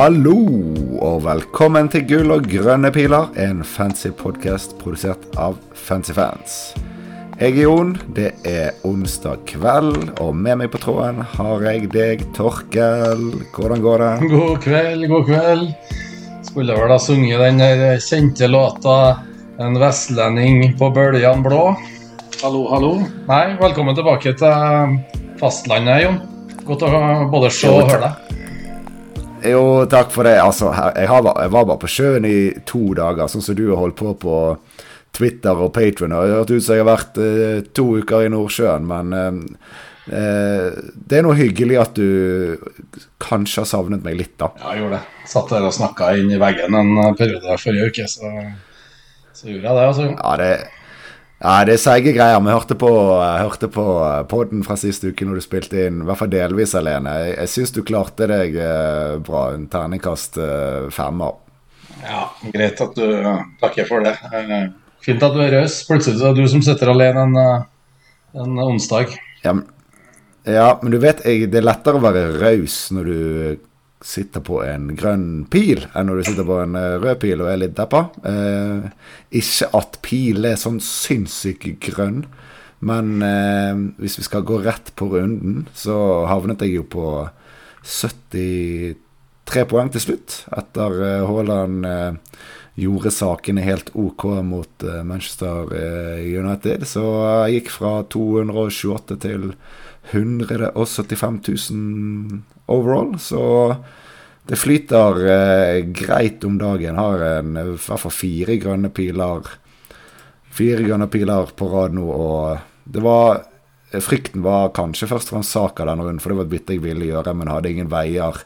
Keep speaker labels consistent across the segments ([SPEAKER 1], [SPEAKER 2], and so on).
[SPEAKER 1] Hallo, og velkommen til Gull og grønne piler, en fancy podkast produsert av Fancy Fans. Jeg er Jon, det er onsdag kveld, og med meg på tråden har jeg deg, Torkel. Hvordan går det?
[SPEAKER 2] God kveld, god kveld. Skulle vel ha sunget den kjente låta 'En vestlending på bøljan blå'. Hallo, hallo. Nei, velkommen tilbake til fastlandet, Jon. Godt å både se og høre deg.
[SPEAKER 1] Jo, takk for det. Altså, jeg, har, jeg, var bare på sjøen i to dager, sånn som du har holdt på på Twitter og Patron. Det har hørt ut som jeg har vært eh, to uker i Nordsjøen, men eh, eh, det er noe hyggelig at du kanskje har savnet meg litt, da.
[SPEAKER 2] Ja, jeg gjorde det. Satt der og snakka inn i veggen en periode forrige uke, så, så gjorde jeg det. altså.
[SPEAKER 1] Ja, det ja, det er seige greier. Vi hørte på, hørte på podden fra siste uke når du spilte inn, i hvert fall delvis alene. Jeg, jeg syns du klarte deg eh, bra. En terningkast eh, femmer.
[SPEAKER 2] Ja, greit at du takker for det. Eh, fint at du er raus. Plutselig er det du som sitter alene en, eh, en onsdag.
[SPEAKER 1] Ja, ja, men du vet, jeg, det er lettere å være raus når du sitter på en grønn pil enn når du sitter på en uh, rød pil og er litt deppa. Eh, ikke at pil er sånn sinnssykt grønn, men eh, hvis vi skal gå rett på runden, så havnet jeg jo på 73 poeng til slutt, etter Haaland gjorde sakene helt OK mot Manchester United. Så jeg gikk fra 228 til 175 000 overall. Så det flyter eh, greit om dagen. Har en, i hvert fall fire grønne piler Fire grønne piler på rad nå, og det var Frykten var kanskje først og fremst Saka denne runden, for det var et bytte jeg ville gjøre, men hadde ingen veier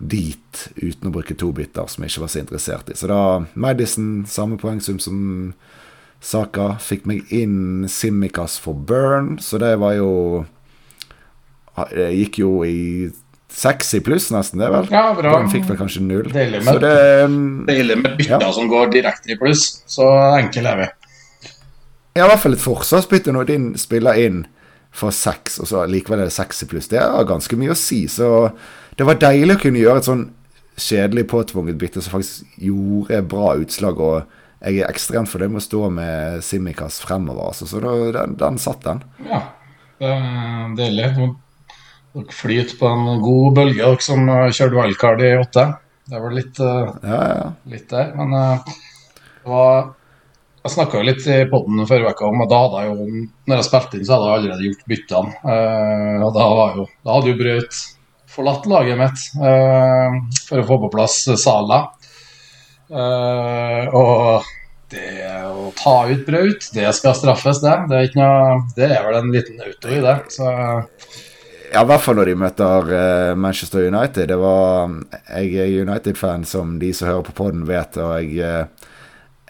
[SPEAKER 1] dit uten å bruke to bytter som jeg ikke var så interessert i. Så da Madison samme poengsum som Saka. Fikk meg inn Simikaz for Burn, så det var jo Gikk jo i Seks i pluss, nesten. det vel?
[SPEAKER 2] Ja, bra.
[SPEAKER 1] Den fikk vel kanskje null.
[SPEAKER 2] Deilig med, det, deilig med bytter ja. som går direkte i pluss. Så enkel er vi.
[SPEAKER 1] Ja, i hvert fall et forsvarsbytte når din spiller inn for seks, og så likevel er det seks i pluss. Det har ganske mye å si. Så det var deilig å kunne gjøre et sånn kjedelig påtvunget bytte som faktisk gjorde bra utslag. og jeg er ekstremt fornøyd med å stå med Simikas fremover. Altså, så da, den, den satt, den.
[SPEAKER 2] Ja, det er deilig. Dere flyter på en god bølge, dere som kjørte wildcard i åtte. Det var litt, uh,
[SPEAKER 1] ja, ja.
[SPEAKER 2] litt der. Men uh, var, jeg snakka jo litt i poden forrige uke om at da hadde jeg jo Når jeg spilte inn, så hadde jeg allerede gjort byttene. Uh, og da, jo, da, hadde jo Braut forlatt laget mitt for å få på plass Sala. og det å ta ut Braut, det skal straffes, det. Det er, noe, det er vel en liten auto i det. Så
[SPEAKER 1] ja, i hvert fall når de møter uh, Manchester United. Det var, jeg er United-fan, som de som hører på poden vet. Og jeg, uh,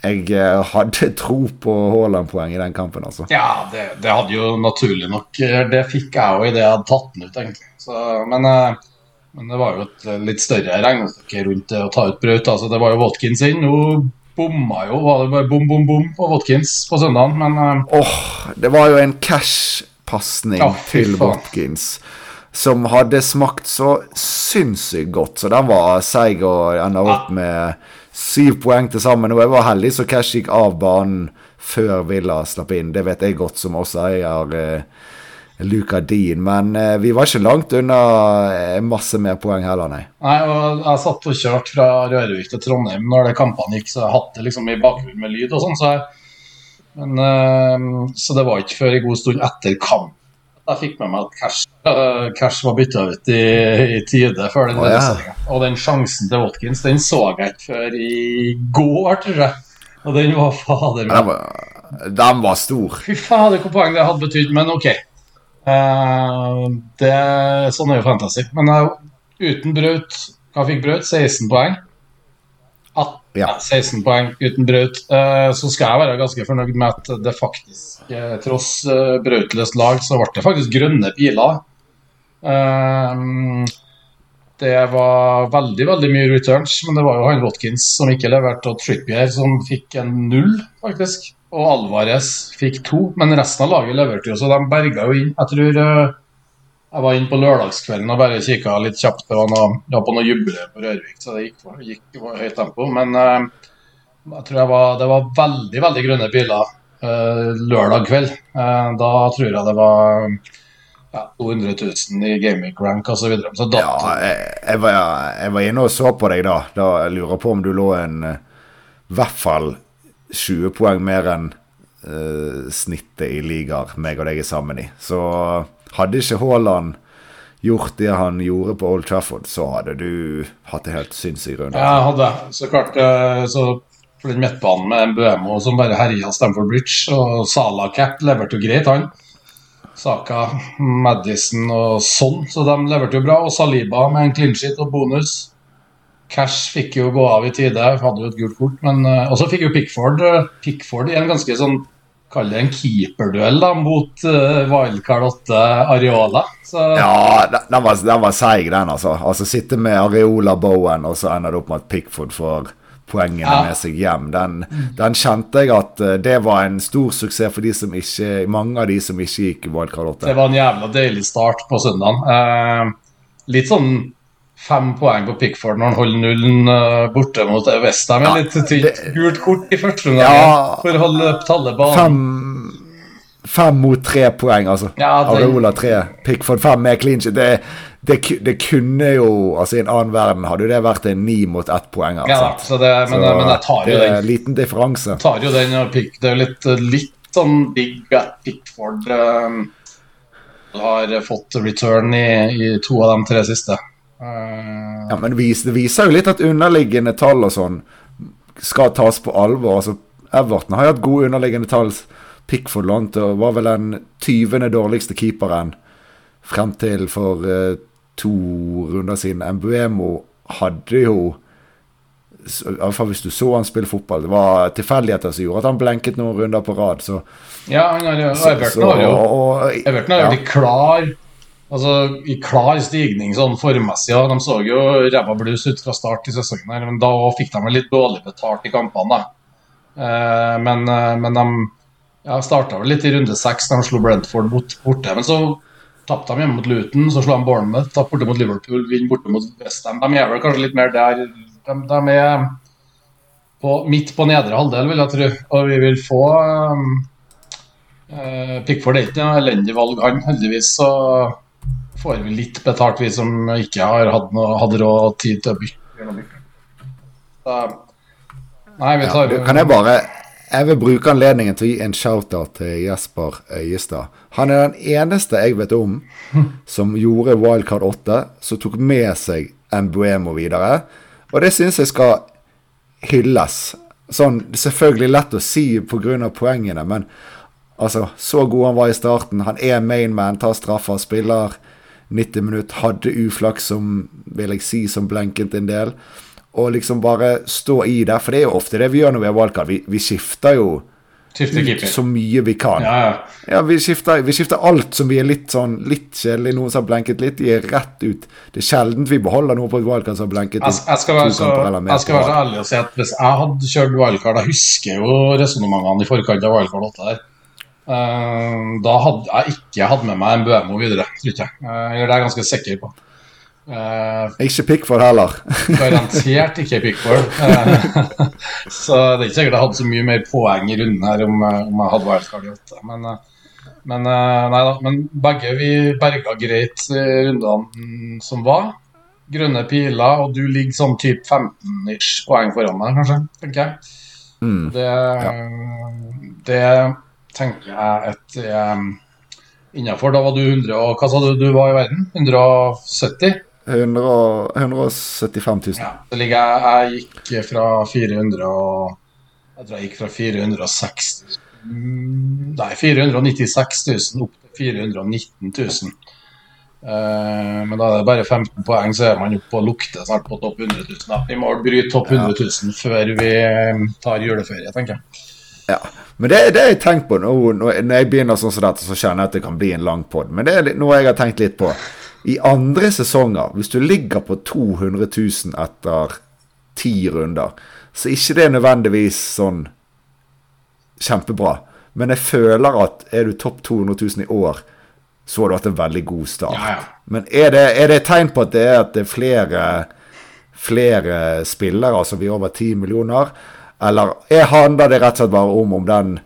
[SPEAKER 1] jeg uh, hadde tro på Haaland-poeng i den kampen, altså.
[SPEAKER 2] Ja, det, det, hadde jo naturlig nok Det fikk jeg jo idet jeg hadde tatt den ut, egentlig. Så, men, men, det var jo et litt større regnestykke rundt det å ta ut Braut. Altså, det var jo Watkins inn. Nå bomma jo, var det bare bom, bom, bom på Watkins på søndagen, men
[SPEAKER 1] Åh, oh, det var jo en cash pasning oh, til Watkins som hadde smakt så sinnssykt godt. Så den var seig og enda opp med syv poeng til sammen. Og jeg var heldig så Cash gikk av banen før Villa slapp inn. Det vet jeg godt, som også eier eh, Luca Dean. Men eh, vi var ikke langt unna eh, masse mer poeng heller, nei.
[SPEAKER 2] Nei, og jeg satt og kjørte fra Rørvik til Trondheim når det kampene gikk, så jeg hadde det liksom i bakgrunnen med lyd og sånn. så jeg men, uh, så det var ikke før en god stund etter kamp jeg fikk med meg at Cash, uh, Cash var bytta ut i, i, tide før den oh, ja. Og den sjansen til Watkins den så jeg ikke før i går, tror jeg. Og den var fader
[SPEAKER 1] Den var, den var stor.
[SPEAKER 2] Fy fader, hvor poeng det hadde betydd. Men OK. Uh, det, sånn er jo fantasy. Men uh, uten Braut Hva fikk Braut? 16 poeng? 18, ja. 16 poeng uten Braut. Uh, så skal jeg være ganske fornøyd med at det faktisk, uh, tross uh, Brautløst lag, så ble det faktisk grønne piler. Det var veldig veldig mye returns, men det var jo han Watkins som ikke leverte, og Trippier som fikk en null, faktisk. Og Alvarez fikk to, men resten av laget leverte jo, så de berga jo inn. Jeg tror Jeg var inne på lørdagskvelden og bare kikka litt kjapt. Det var, noe, det var på noe jubileum på Rørvik, så det gikk, gikk i høyt tempo. Men uh, jeg tror jeg var, det var veldig, veldig grønne biler uh, lørdag kveld. Uh, da tror jeg det var ja, 200 000 i gaming rank osv. Så, videre. så
[SPEAKER 1] ja, jeg, jeg, var, jeg, var, inne og så på deg da. Da jeg lurer på om du lå en i hvert fall 20 poeng mer enn snittet i ligaer meg og deg er sammen i. Så hadde ikke Haaland gjort det han gjorde på Old Trafford, så hadde du hatt det helt sinnssykt rundt.
[SPEAKER 2] Jeg hadde så klart eh, så for den midtbanen med Bømo som bare herja Stamford Bridge, og Salah Cap leverte jo greit, han. Saka, Madison og sånn, så de leverte jo bra. Og Saliba med en clean og bonus. Cash fikk jo gå av i tide, hadde jo et gult kort. men uh, Og så fikk jo Pickford uh, Pickford i en ganske sånn Kall det en keeperduell da, mot uh, Wildcard 8 Areola. Så...
[SPEAKER 1] Ja, den var, den var seig, den, altså. Altså Sitte med Areola Bowen, og så ender det opp med at Pickford får poengene ja. med seg hjem. Den, den, kjente jeg at uh, det var en stor suksess for de som ikke, mange av de som ikke gikk Wildcard 8.
[SPEAKER 2] Det var en jævla deilig start på søndagen. Uh, litt sånn fem poeng på Pickford når han holder nullen uh, borte mot Westham. Ja, litt tynt gult kort i første omgang ja, for å holde tallet banen.
[SPEAKER 1] Fem, fem, mot tre poeng, altså. Ja, det... Areola tre, Pickford fem med clean shit. Det, det, det, kunne jo altså I en annen verden hadde det vært en ni mot ett poeng.
[SPEAKER 2] Ja, så det, men, så men jeg tar jo det
[SPEAKER 1] er en liten differanse.
[SPEAKER 2] Tar jo den, pick, det er litt, litt sånn big at Pickford um, har fått return i, i to av de tre siste.
[SPEAKER 1] Ja, men det viser jo litt at underliggende tall og sånn skal tas på alvor. Altså, Everton har jo hatt gode underliggende tall. Pickford lånt og var vel den 20. dårligste keeperen frem til for uh, to runder siden. Mbuemo hadde jo Iallfall hvis du så han spille fotball. Det var tilfeldigheter som gjorde at han blenket noen runder på rad. Så,
[SPEAKER 2] ja, han har jo, Everton har jo Everton har jo ja. klar Altså, I klar stigning sånn formessig. Ja. De så jo ræva blues ut fra start i sesongen, her, men da fikk de litt dårlig betalt i kampene. Eh, men, eh, men, de ja, starta vel litt i runde seks, de slo Brentford bort, borte. Men så tapte de hjemme mot Luton, så slo de Bournemouth, tapte borte mot Liverpool, vinner borte mot Westham. De er vel kanskje litt mer der. De, de er på, midt på nedre halvdel, vil jeg tro. Og vi vil få um, Pickford er ikke noe elendig valg, han. Heldigvis så får vi litt betalt, vi som ikke har hatt noe, hadde råd tid til å bygge.
[SPEAKER 1] nei, vi tar ja, Kan jeg bare Jeg vil bruke anledningen til å gi en shout-out til Jesper Øyestad. Han er den eneste jeg vet om som gjorde Wildcard 8, som tok med seg Embuemo videre. Og det syns jeg skal hylles. Sånn, Selvfølgelig lett å si pga. poengene, men altså, så god han var i starten. Han er mainman, tar straffer, spiller 90 minutter, hadde uflaks som vil jeg si, som blenket en del. Og liksom bare stå i det, for det er jo ofte det vi gjør når vi har valgkart. Vi, vi skifter jo ut så mye vi kan.
[SPEAKER 2] Ja, ja.
[SPEAKER 1] ja vi, skifter, vi, skifter, alt som vi er litt sånn litt kjedelig, noen som har blenket litt, gir rett ut. Det er sjelden vi beholder noe på et wildcard som har blenket
[SPEAKER 2] jeg, jeg skal være så, jeg skal være så ærlig og si at hvis jeg hadde kjørt wildcard Jeg husker jo resonnementene i forkant av wildcard 8 der. Uh, da hadde jeg ikke hatt med meg en Bømo videre, tror jeg. Eller det er jeg ganske sikker på.
[SPEAKER 1] Uh, ikke Pickford heller.
[SPEAKER 2] garantert ikke Pickford. Så det er ikke sikkert jeg hadde så mye mer poeng i runden her om, om jeg hadde wildcard i åtte. Men, men, nei da, men begge vi berga greit rundene som var. Grønne piler, og du ligger sånn type 15-ish poeng foran meg, kanskje. tenker jeg. Mm, det, ja. det tenker jeg at um, innafor Da var du 100 og Hva sa du du var i verden? 170?
[SPEAKER 1] 100, 175 000. Ja,
[SPEAKER 2] det ligger jeg, jeg gikk fra 400 og Jeg tror jeg gikk fra 460 Nei, 496 000 opp til 419 000. Uh, men da er det bare 15 poeng, så er man oppe og lukter snart på topp 100 000. Da. Vi må bryte topp 100 000 før vi tar juleferie, tenker jeg.
[SPEAKER 1] Ja. Men det, det har jeg tenkt på nå, når jeg begynner sånn som dette, så kjenner jeg at det kan bli en lang pod. Men det er noe jeg har tenkt litt på. I andre sesonger, hvis du ligger på 200 000 etter ti runder, så er ikke det nødvendigvis sånn kjempebra. Men jeg føler at er du topp 200 000 i år, så har du hatt en veldig god start.
[SPEAKER 2] Ja, ja.
[SPEAKER 1] Men er det, er det et tegn på at det er, at det er flere, flere spillere, altså vi er over ti millioner? Eller er, handler det rett og slett bare om om den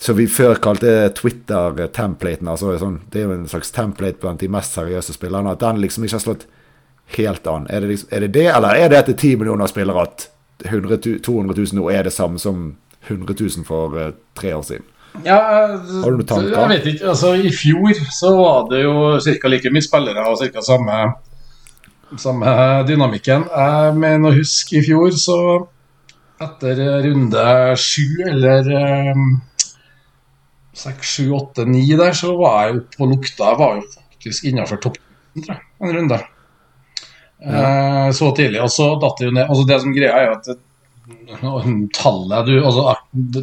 [SPEAKER 1] som vi før kalte Twitter-templaten? altså sånn, Det er jo en slags template blant de mest seriøse spillerne. At den liksom ikke har slått helt an. Er det, liksom, er det det, eller er det etter ti millioner spillere at 100 200 000 nå er det samme som 100 000 for uh, tre år siden?
[SPEAKER 2] Ja,
[SPEAKER 1] Har du tanker?
[SPEAKER 2] Jeg vet ikke. altså I fjor så var det jo ca. like mye spillere og ca. Samme, samme dynamikken. Jeg mener å huske i fjor, så etter runde sju eller um, seks, sju, åtte, ni der, så var jeg oppe og lukta. Jeg var jo faktisk innafor topp 1000, tror jeg, en runde. Ja. Uh, så tidlig. Og så datt det jo ned. altså Det som greia er jo at tallet du, altså,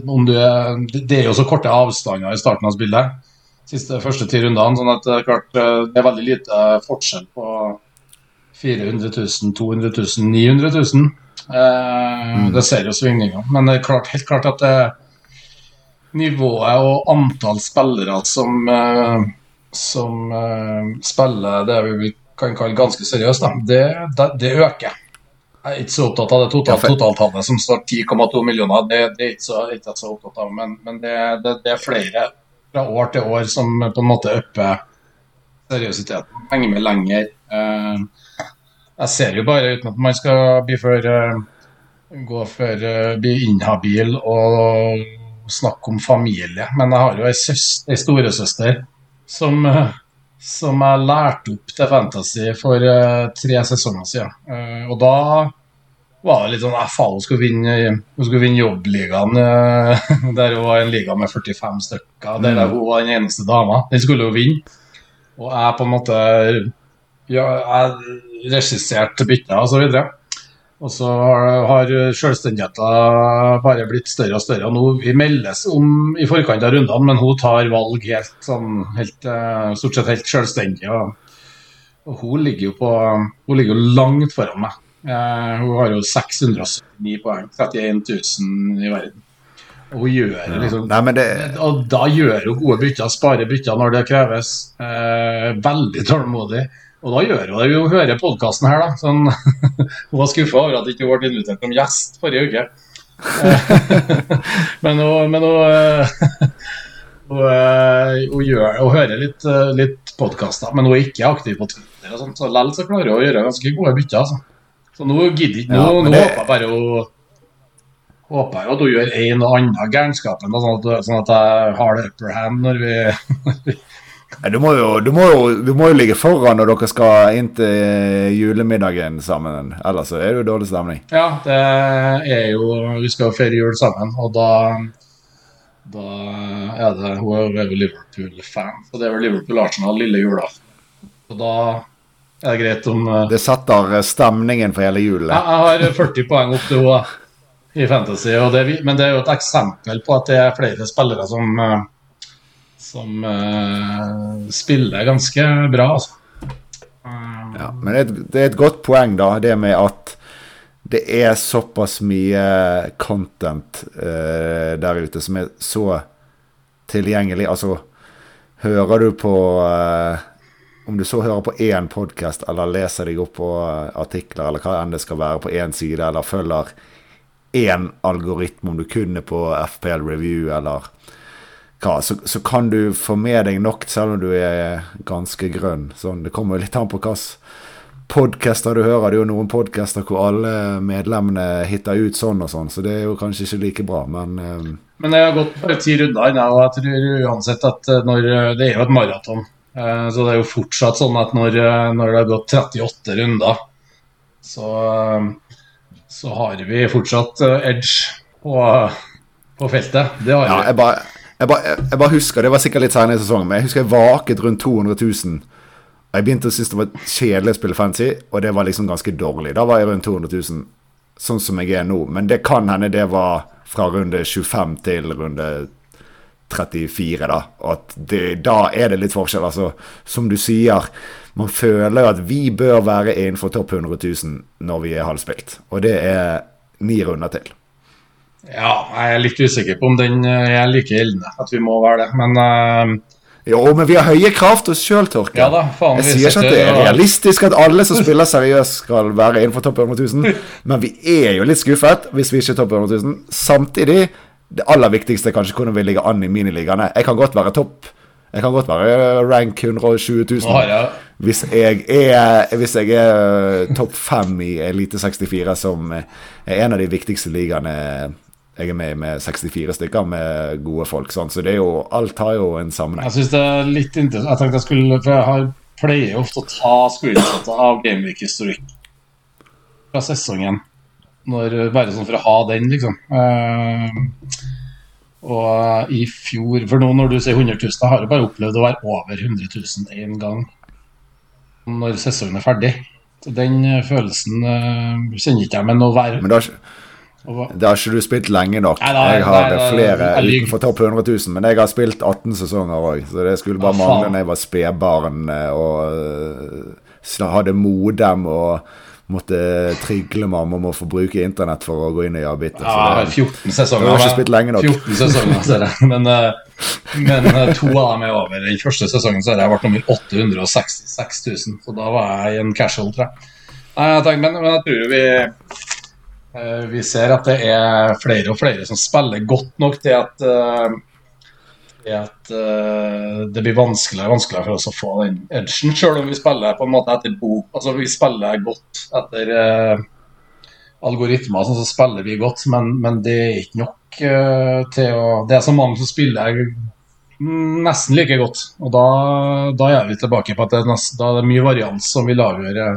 [SPEAKER 2] om du er, Det er jo så korte avstander i starten av spillet. Siste første ti rundene. sånn at det er, klart, eh, det er veldig lite forskjell på 400 000, 200 000, 900 000. Eh, mm. Det ser jo svingninger. Men det er klart, helt klart at det, nivået og antall spillere som, eh, som eh, spiller det vi kan kalle ganske seriøst, det, det, det øker. Jeg er ikke så opptatt av det totalt, totaltallet som står 10,2 millioner. Det, det, er ikke så, ikke så opptatt av, men, men det, det, det, er flere fra år til år som på en måte upper seriøsiteten. Henger med lenger. Uh, jeg ser jo bare uten at man skal bli for uh, gå for uh, bli inhabil og snakke om familie. Men jeg har jo ei, ei storesøster som som jeg lærte opp til Fantasy for tre sesonger siden. Og da var det litt sånn at faen, hun skulle vinne, hun skulle vinne jobbligaen. Der hun var en liga med 45 stykker. Der mm. hun var den eneste dama. Den skulle hun vinne. Og jeg på en måte ja, Jeg regisserte bytter og så. Og så har selvstendigheten bare blitt større og større. og nå Vi meldes om i forkant av rundene, men hun tar valg helt sånn helt, eh, stort sett helt selvstendig. Og, og hun ligger jo på Hun ligger jo langt foran meg. Eh, hun har jo 679 poeng. 31 000 i verden. Og hun gjør liksom
[SPEAKER 1] Nei, det...
[SPEAKER 2] Og da gjør hun gode bytter, sparer bytter når det kreves. Eh, veldig tålmodig. Og da gjør hun det. Hun hører podkasten her, da. Sånn, hun var skuffa over at hun ikke ble invitert som gjest forrige uke. men hun, men hun, hun, hun, gjør, hun hører litt, litt podkaster, men hun er ikke aktiv på Twitter. og sånt, Så likevel så klarer hun å gjøre ganske gode bytter. Altså. Så nå gidder ikke. Nå, ja, nå det... håper jeg bare hun håper jeg at hun gjør en og annen gærenskap, sånn, sånn, at jeg har det upper hand når vi
[SPEAKER 1] du må, jo, du, må jo, du må, jo, ligge foran når dere skal inn til julemiddagen sammen. Ellers er det jo dårlig stemning.
[SPEAKER 2] Ja, det er jo Vi skal feire jul sammen, og da da er det Hun er jo Liverpool-fan, så det er vel Liverpool-Arsenal lille julaften. Og da er det greit om uh,
[SPEAKER 1] Det setter stemningen for hele julen.
[SPEAKER 2] Ja, jeg har 40 poeng opp til henne i Fantasy, det, men det er jo et eksempel på at det er flere spillere som uh, som uh, spiller ganske bra, altså.
[SPEAKER 1] ja, men det er, et, det er, et, godt poeng, da, det med at det er såpass mye content uh, der ute som er så tilgjengelig. Altså, hører du på uh, Om du så hører på én podkast, eller leser deg opp på artikler, eller hva enn det skal være, på én side, eller følger én algoritme, om du kun er på FPL Review, eller hva, så, så, kan du få med deg nok, selv om du er ganske grønn. Sånn, det kommer litt an på hvilke podcaster du hører. Det er jo noen podcaster hvor alle medlemmene hitter ut sånn og sånn, så det er jo kanskje ikke like bra, men um...
[SPEAKER 2] Men jeg har gått bare ti runder ennå, og jeg tror uansett at eh, når Det er jo et maraton. Eh, så det er jo fortsatt sånn at når, eh, når det har gått 38 runder, så, så har vi fortsatt edge på, på feltet. Det har vi.
[SPEAKER 1] Ja, jeg bare jeg bare, jeg bare, husker, Det var sikkert litt senere i sesongen, men jeg husker jeg vaket rundt 200 000. Jeg begynte å synes det var kjedelig å spille fancy, og det var liksom ganske dårlig. Da var jeg rundt 200 000, sånn som jeg er nå. Men det kan hende det var fra runde 25 til runde 34, da. Og at det, da er det litt forskjell. Altså, som du sier, man føler at vi bør være innenfor topp 100 000 når vi er halvspilt. Og det er ni runder til.
[SPEAKER 2] Ja, jeg er litt usikker på om den eh, er like gjeldende, at vi må være det. Men uh,
[SPEAKER 1] Jo, men vi har høye krav til oss sjøl, Torke.
[SPEAKER 2] Ja
[SPEAKER 1] jeg
[SPEAKER 2] vi
[SPEAKER 1] sier ikke at det er realistisk at alle som spiller seriøst, skal være innenfor topp 100 000, men vi er jo litt skuffet hvis vi ikke er topp 100 000. Samtidig, det aller viktigste er kanskje hvordan vi ligger an i miniligaene. Jeg kan godt være topp Jeg kan godt være rank 120 000.
[SPEAKER 2] Nå har jeg
[SPEAKER 1] Hvis jeg er, hvis jeg er topp fem i Elite 64, som er en av de viktigste ligaene jeg er med med 64 stykker med gode folk. Sånn. Så det er jo, alt har jo en sammenheng.
[SPEAKER 2] Jeg synes det er litt interessant. Jeg tenkte jeg skulle For jeg har, pleier ofte å ta screenshotter av Gameweek-historikk fra sesongen. Når, bare sånn for å ha den, liksom. Uh, og i fjor For nå når du sier 100 000, jeg har jo bare opplevd å være over 100 000 én gang når sesongen er ferdig. Så den eh, følelsen uh, kjenner ikke jeg, men å være
[SPEAKER 1] Men har-
[SPEAKER 2] å,
[SPEAKER 1] da har ikke du spilt lenge nok.
[SPEAKER 2] Nei, nei,
[SPEAKER 1] jeg har
[SPEAKER 2] nei,
[SPEAKER 1] flere
[SPEAKER 2] jeg
[SPEAKER 1] utenfor topp 100 000, men jeg har spilt 18 sesonger òg. Så det skulle bare mangle når jeg var spedbarn eh, og eh, hadde modem og måtte trigle mamma om å få bruke internett for å gå inn gjøre bitter.
[SPEAKER 2] Ja, jeg har
[SPEAKER 1] Så
[SPEAKER 2] 14 sesonger.
[SPEAKER 1] Du har ikke spilt lenge nok.
[SPEAKER 2] 14 sesonger, ser jeg. Men, eh, men to av dem er over. I første sesongen så har jeg vært nummer 866 000, så da var jeg en casual, tror jeg. Nei, jeg men, men jeg tror vi Vi ser at det er flere og flere som spiller godt nok til at eh, til at eh, det blir vanskeligere og vanskeligere for oss å få den edgen, selv om vi spiller på en måte etter bok. Altså, vi spiller godt etter eh, algoritmer, sånn så spiller vi godt, men, men det er ikke nok eh, til å Det er så mange som spiller nesten like godt, og da, da er vi tilbake på at det er, nest, da er det mye varians som vil avgjøre,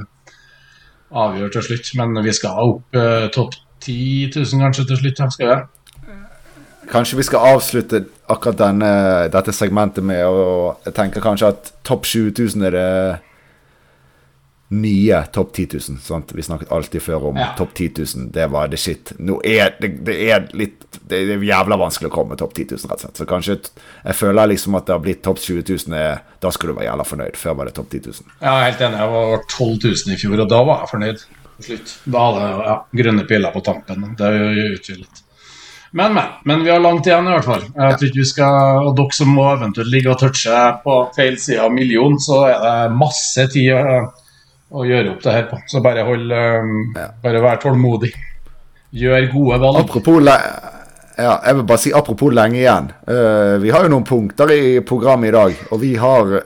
[SPEAKER 2] avgjøre til slutt. Men vi skal opp eh, topp 10 000 kanskje til slutt, skal vi?
[SPEAKER 1] Kanskje vi skal avslutte akkurat denne, dette segmentet med å tenke kanskje at topp 7000 er det nye topp 10 000. Sant? Vi snakket alltid før om
[SPEAKER 2] Ja.
[SPEAKER 1] topp 10 000. Det var det shit. Nå er det, det er litt Det er jævla vanskelig å komme topp 10 000, rett og slett. Så kanskje Jeg føler liksom at det har blitt topp 20 000. er- Da skulle du være jævla fornøyd. Før var det topp 10 000.
[SPEAKER 2] Ja, jeg er helt enig. Jeg var 12 000 i fjor, og da var jeg fornøyd. Slutt. Da hadde jeg ja, grønne piler på tampen. Det er utvilsomt. Men, men. Men vi har langt igjen, i hvert fall. Jeg tror ikke vi skal, Og dere som må eventuelt ligge og touche på feil side av million, så er det masse tid å, gjøre opp det her på. Så bare hold um, Bare vær tålmodig. Gjør gode valg.
[SPEAKER 1] Apropos le ja, jeg vil bare si apropos lenge igjen. Uh, vi har jo noen punkter i programmet i dag, og vi har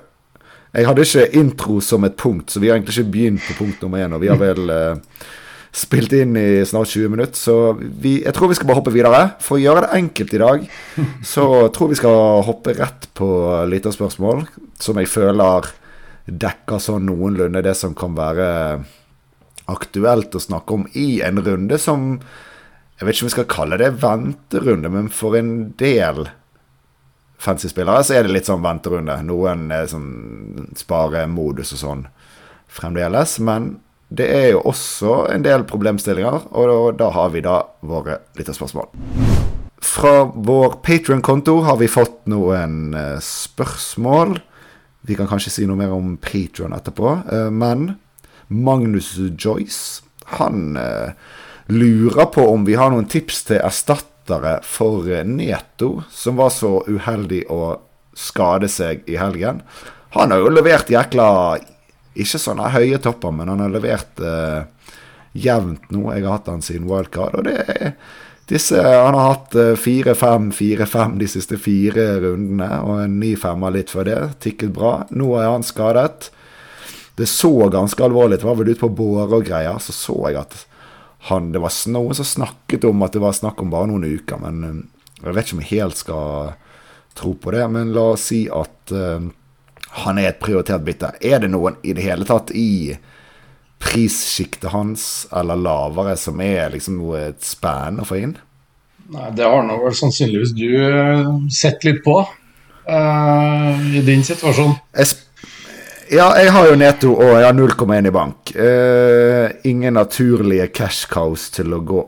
[SPEAKER 1] Jeg hadde ikke intro som et punkt, så vi har egentlig ikke begynt på punkt nummer én. Og vi har vel uh, spilt inn i snart 20 minutter, så vi, jeg tror vi skal bare hoppe videre. For å gjøre det enkelt i dag, så tror vi skal hoppe rett på lytterspørsmål, som jeg føler dekker sånn noenlunde det som kan være aktuelt å snakke om i en runde som Jeg vet ikke om vi skal kalle det venterunde, men for en del fancy-spillere så er det litt sånn venterunde. Noen er sånn sparemodus og sånn fremdeles. Men det er jo også en del problemstillinger, og da har vi da våre lytterspørsmål. Fra vår Patrion-konto har vi fått noen eh, spørsmål. Vi kan kanskje si noe mer om Patrion etterpå, eh, men Magnus Joyce, han eh, lurer på om vi har noen tips til erstattere for eh, Neto, som var så uheldig å skade seg i helgen. Han har jo levert jækla Ikke sånne høye topper, men han har levert eh, jevnt nå. Jeg har hatt han siden wildcard, og det er disse, Han har hatt eh, 4-5, 4-5 de siste fire rundene, og en ny femmer litt før det. Tikket bra. Nå er han skadet. Det så ganske alvorlig ut. Var vel ute på båre og greier. Så så jeg at han, det var noen som snakket om at det var snakk om bare noen uker. Men eh, jeg vet ikke om jeg helt skal tro på det. Men la oss si at uh, han er et prioritert bytte. Er det noen i det hele tatt i prissjiktet hans eller lavere som er liksom noe et spenn å få inn?
[SPEAKER 2] Nei, det har nå vel sannsynligvis du eh, sett litt på uh, i din situasjon.
[SPEAKER 1] Jeg ja, jeg har jo netto og jeg har 0,1 i bank. Uh, ingen naturlige cash cows til å gå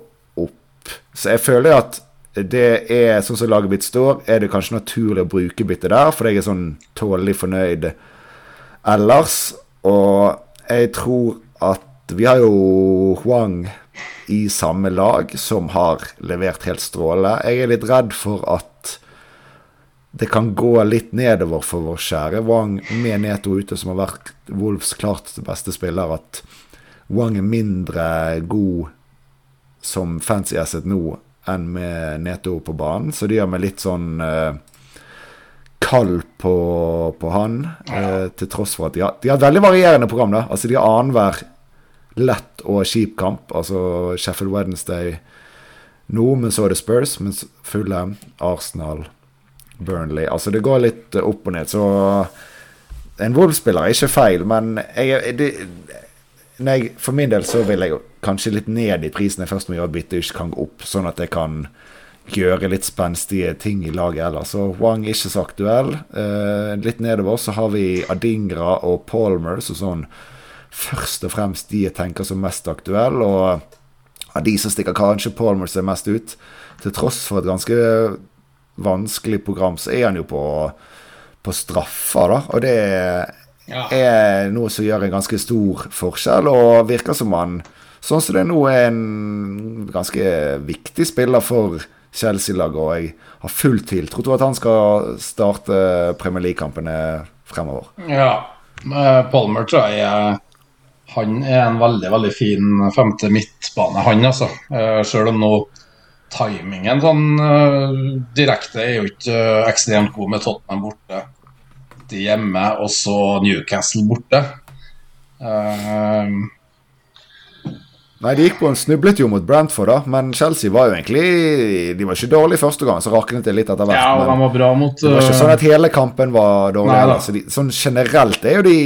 [SPEAKER 1] opp. Så jeg føler at det er sånn som laget mitt står, er det kanskje naturlig å bruke byttet der, fordi jeg er sånn tålelig fornøyd ellers. Og jeg tror at vi har jo Huang i samme lag, som har levert helt strålende. Jeg er litt redd for at det kan gå litt nedover for vår kjære Wang med Neto ute, som har vært Wolfs klart beste spiller, at Wang er mindre god som fancy asset nå enn med Neto på banen. Så det gjør meg litt sånn uh, kald på, på han, Eh, til tross for at de har, de har veldig varierende program. da, altså De har annenhver lett og kjip kamp. Altså Sheffield Wednesday nå, men så er det Spurs, Men fulle Arsenal, Burnley Altså det går litt opp og ned. Så en Wolf-spiller er ikke feil, men jeg, det, nei, for min del så vil jeg kanskje litt ned i prisen jeg først må gjøre et bytte, ikke kan gå opp, sånn at jeg kan gjøre litt spenstige ting i laget ellers. Så Wang er ikke så aktuell. Eh, litt nedover så har vi Adingra og Palmer, så sånn først og fremst de jeg tenker som mest aktuelle. Og av de som stikker kanskje Palmer seg mest ut, til tross for et ganske vanskelig program, så er han jo på, på straffer, da. Og det er noe som gjør en ganske stor forskjell, og virker som han, sånn som det nå, er en ganske viktig spiller for Chelsea-laget. Og jeg har full tiltro til at han skal starte Premier League-kampene fremover.
[SPEAKER 2] Ja, Palmer tror jeg han er en veldig veldig fin femte midtbane, han altså. Uh, Selv om nå timingen sånn uh, direkte er jo ikke uh, ekstremt god med Tottenham borte de hjemme, og så Newcastle borte.
[SPEAKER 1] Nei, de gikk på en snublet jo mot Brantford, da, men Chelsea var jo egentlig De var ikke dårlige første gang, så raknet det litt etter hvert.
[SPEAKER 2] Ja, og de var bra mot
[SPEAKER 1] Det var ikke sånn at hele kampen var dårlig. Nei, så de, sånn generelt er jo de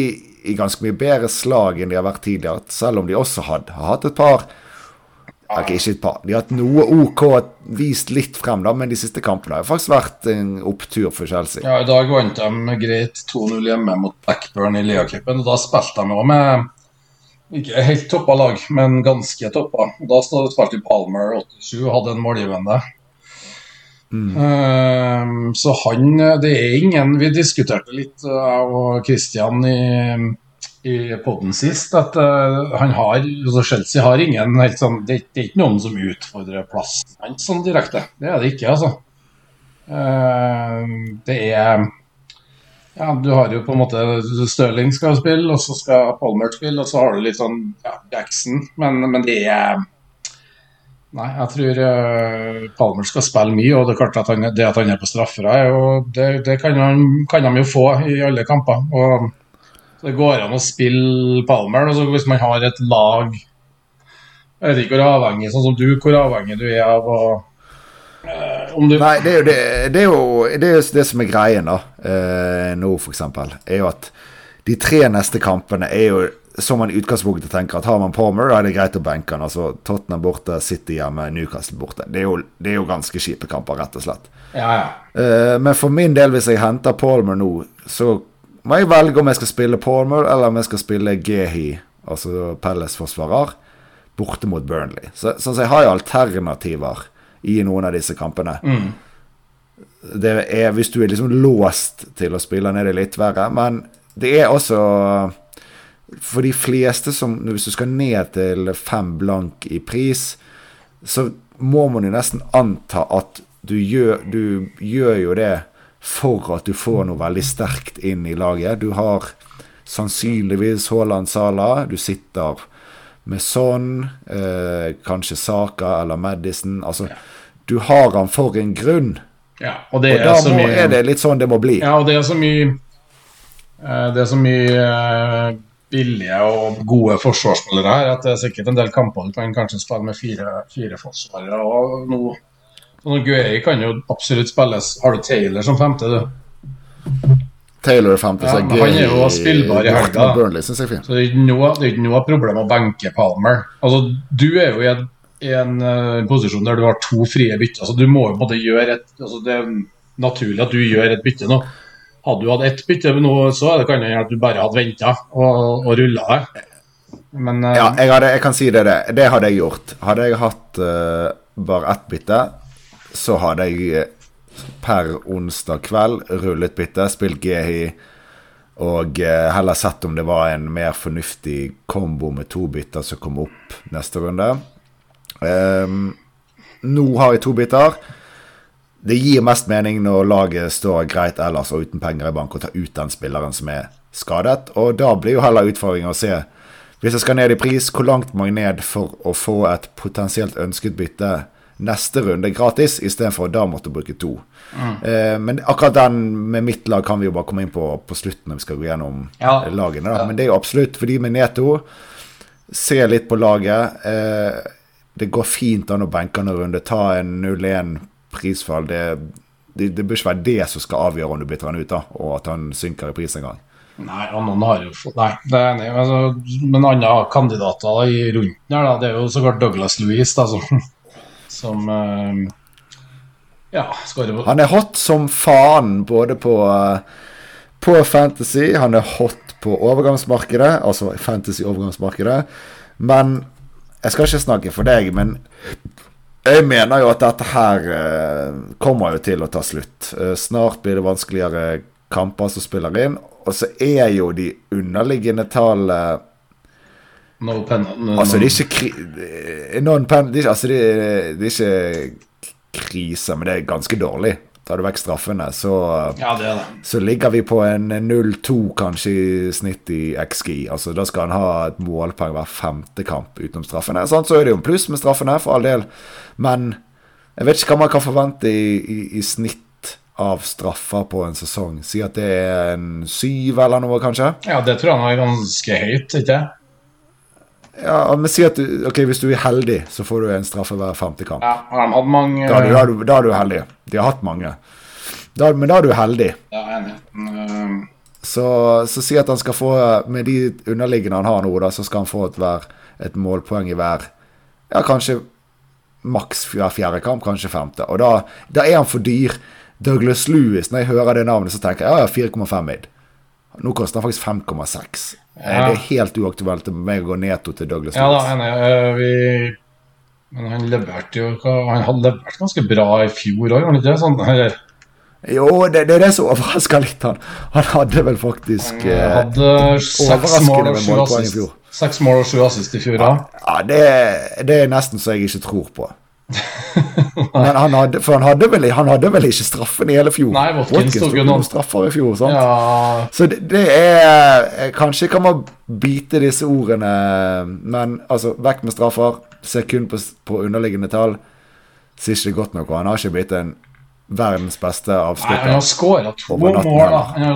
[SPEAKER 1] i ganske mye bedre slag enn de har vært tidligere. Selv om de også hadde, har hatt et par Ok, ikke et par. De har hatt noe OK vist litt frem, da, men de siste kampene har faktisk vært en opptur for Chelsea.
[SPEAKER 2] Ja, I dag vant de greit 2-0 hjemme mot Blackburn i Liacupen. Da spilte de òg med ikke helt toppa lag, men ganske toppa. Da spilte Palmer 87 og hadde en målgivende. Mm. Uh, så han Det er ingen Vi diskuterte litt, eh, jeg og Christian, i, i poden sist, at uh, han har altså Chelsea har ingen helt sånn det, det, er ikke noen som utfordrer plassen hans sånn direkte. Det er det ikke, altså. Uh, det er ja, Du har jo på en måte Stirling skal spille, og så skal Palmer spille, og så har du litt sånn ja, Jackson, men, men det er Nei, jeg tror uh, Palmer skal spille mye, og det at han, det at han er på straffer, det, det kan, han, kan, de jo få i alle kamper. og Det går an å spille Palmer. Og hvis man har et lag Jeg vet ikke hvor avhengig sånn som du, hvor avhengig du er av å
[SPEAKER 1] uh, du... Nei, det er jo det, det, er jo, det, er det som er greien da, eh, nå, f.eks. Er jo at de tre neste kampene er jo som man i utgangspunktet tenker at har man Palmer, da er det greit å benke han. Altså Tottenham borte, City hjemme, Newcastle borte. Det er jo, det er jo ganske kjipe kamper, rett og slett.
[SPEAKER 2] Ja, ja.
[SPEAKER 1] Eh, men for min del, hvis jeg henter Palmer nå, så må jeg velge om jeg skal spille Palmer, eller om jeg skal spille Gehi, altså Pelles-forsvarer, borte mot Burnley. Så, så, jeg har jo alternativer i noen av disse kampene.
[SPEAKER 2] Mm.
[SPEAKER 1] Det er hvis du er liksom låst til å spille, ned det litt verre. Men det er også for de fleste som Hvis du skal ned til fem blank i pris, så må man jo nesten anta at du gjør, du gjør jo det for at du får noe veldig sterkt inn i laget. Du har sannsynligvis Haaland Sala. Du sitter med sånn, eh, kanskje Saka eller Madison. Altså, ja. du har han for en grunn.
[SPEAKER 2] Ja, og, det
[SPEAKER 1] og da må, mye, er det litt sånn det må bli.
[SPEAKER 2] Ja, og det er så mye eh, Det er så mye eh, billige og gode forsvarsspillere her. At det er sikkert en del kamper du kan kanskje spille med fire, fire forsvarere. Og nå Guei kan jo absolutt spilles. Har du Taylor som femte, du?
[SPEAKER 1] Taylor er femte,
[SPEAKER 2] ja,
[SPEAKER 1] så
[SPEAKER 2] Han er jo spillbar i helga.
[SPEAKER 1] Så
[SPEAKER 2] det er ikke noe, det er ikke noe problem å benke Palmer. Altså, du er jo i en, i en uh, posisjon der du har to frie bytter. Altså, du må jo på en måte gjøre et altså, Det er naturlig at du gjør et bytte nå. Hadde du hatt ett bytte nå, så det kan det hende at du bare hadde venta og, og rulla det. Men uh,
[SPEAKER 1] Ja, jeg, hadde, jeg, kan si det, det. Det hadde jeg gjort. Hadde jeg hatt uh, bare ett bytte, så hadde jeg per onsdag kveld rullet bytte, spilt Gehi og uh, heller sett om det var en mer fornuftig kombo med to bytter som kom opp neste runde. Um, nå har jeg to bytter. det gir mest mening når laget står greit ellers og uten penger i bank, og tar ut den spilleren som er skadet. Og da blir jo heller utfordringen å se, hvis jeg skal ned i pris, hvor langt må jeg ned for å få et potensielt ønsket bytte neste runde gratis, istedenfor da måtte bruke to. Mm. Eh, men akkurat den med mitt lag kan vi jo bare komme inn på på slutten når vi skal gå gjennom ja. lagene. Da. Men det er jo absolutt fordi med Neto Se litt på laget. Eh, det går fint an å benke en runde, ta en 0-1 prisfall. Det, det, det, bør ikke være det som skal avgjøre om du bytter han ut, da, og at han synker i pris en gang.
[SPEAKER 2] Nei, og noen har jo fått Nei, det er enig. Altså, men andre kandidater da, i rundt her, da, det er jo så klart Douglas Louise, da, som, som uh, Ja, skårer på
[SPEAKER 1] Han er hot som faen både på, uh, på Fantasy, han er hot på overgangsmarkedet, altså Fantasy-overgangsmarkedet. Men jeg skal ikke snakke for deg, men jeg mener jo at dette her eh, kommer jo til å ta slutt. Eh, snart blir det vanskeligere kamper som spiller inn. Og så er jo de underliggende tallene
[SPEAKER 2] No pen, no,
[SPEAKER 1] altså, det er ikke kri non pen, det er, altså, det er, det er ikke krise, men det er ganske dårlig. Tar du vekk straffene, så,
[SPEAKER 2] ja, det det.
[SPEAKER 1] så ligger vi på en 0-2 kanskje i snitt i XG. Altså Da skal han ha et målpoeng hver femte kamp utenom straffene. Sånn, så er det jo en pluss med straffene, for all del. Men jeg vet ikke hva man kan forvente i, i, i snitt av straffer på en sesong. Si at det er en syv eller noe, kanskje?
[SPEAKER 2] Ja, det tror jeg han er ganske høyt, ikke
[SPEAKER 1] ja, men si at du, ok, Hvis du er heldig, så får du en straffe hver femte kamp.
[SPEAKER 2] Ja, har hatt mange
[SPEAKER 1] da, da, da, da, er du heldig. De har hatt mange. Men da er du heldig.
[SPEAKER 2] Ja, enig. Uh...
[SPEAKER 1] Så, så, si at han skal få Med de underliggende han har nå, da, så skal han få et, hver, et målpoeng i hver Ja, kanskje maks hver fjerde kamp, kanskje femte. Og da, da, er han for dyr. Douglas Lewis, når jeg hører det navnet, så tenker jeg ja, ja 4,5 mid. Nå koster han faktisk 5,6. Ja. Det er helt uaktuelt for meg å gå netto til Douglas
[SPEAKER 2] Ja da, vi... Men han leverte jo Han hadde levert ganske bra i fjor òg, var han ikke sånn?
[SPEAKER 1] Jo, det, det, er det som overraska litt. Han, han hadde vel faktisk
[SPEAKER 2] Han eh, hadde seks mål, assist, seks mål og sju assist i fjor. Ja,
[SPEAKER 1] ja det, det, er nesten så jeg ikke tror på. Men han hadde, for han hadde, vel, han hadde vel ikke straffen i hele fjor?
[SPEAKER 2] Nei, Watkins tok jo noen
[SPEAKER 1] straffer i fjor. Sant?
[SPEAKER 2] Ja.
[SPEAKER 1] Så det, det, er Kanskje kan man bite disse ordene, men altså, vekk med straffer. Se kun på, på underliggende tall. Sier ikke godt nok, han har ikke blitt en verdens beste avslutter.
[SPEAKER 2] Han har skåra to mål, da. Han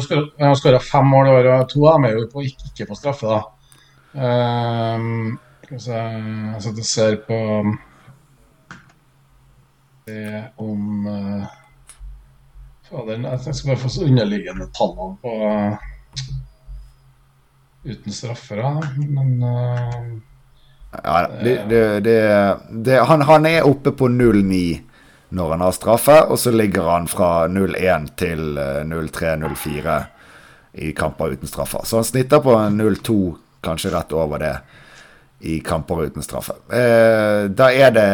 [SPEAKER 2] har skåra fem mål i året. To av dem er jo på, ikke på straffe, da. Um, skal vi se Jeg sitter og ser på det om uh, Fader, jeg skal bare få så underliggende tallene på uh, uten straffer, men uh,
[SPEAKER 1] ja, det, det, det, han, han, er oppe på 0-9 når han har straffe, og så ligger han fra 0-1 til 0-3-0-4 i kamper uten straffer. Så han snitter på 0-2, kanskje rett over det, i kamper uten straffe. Eh, da er det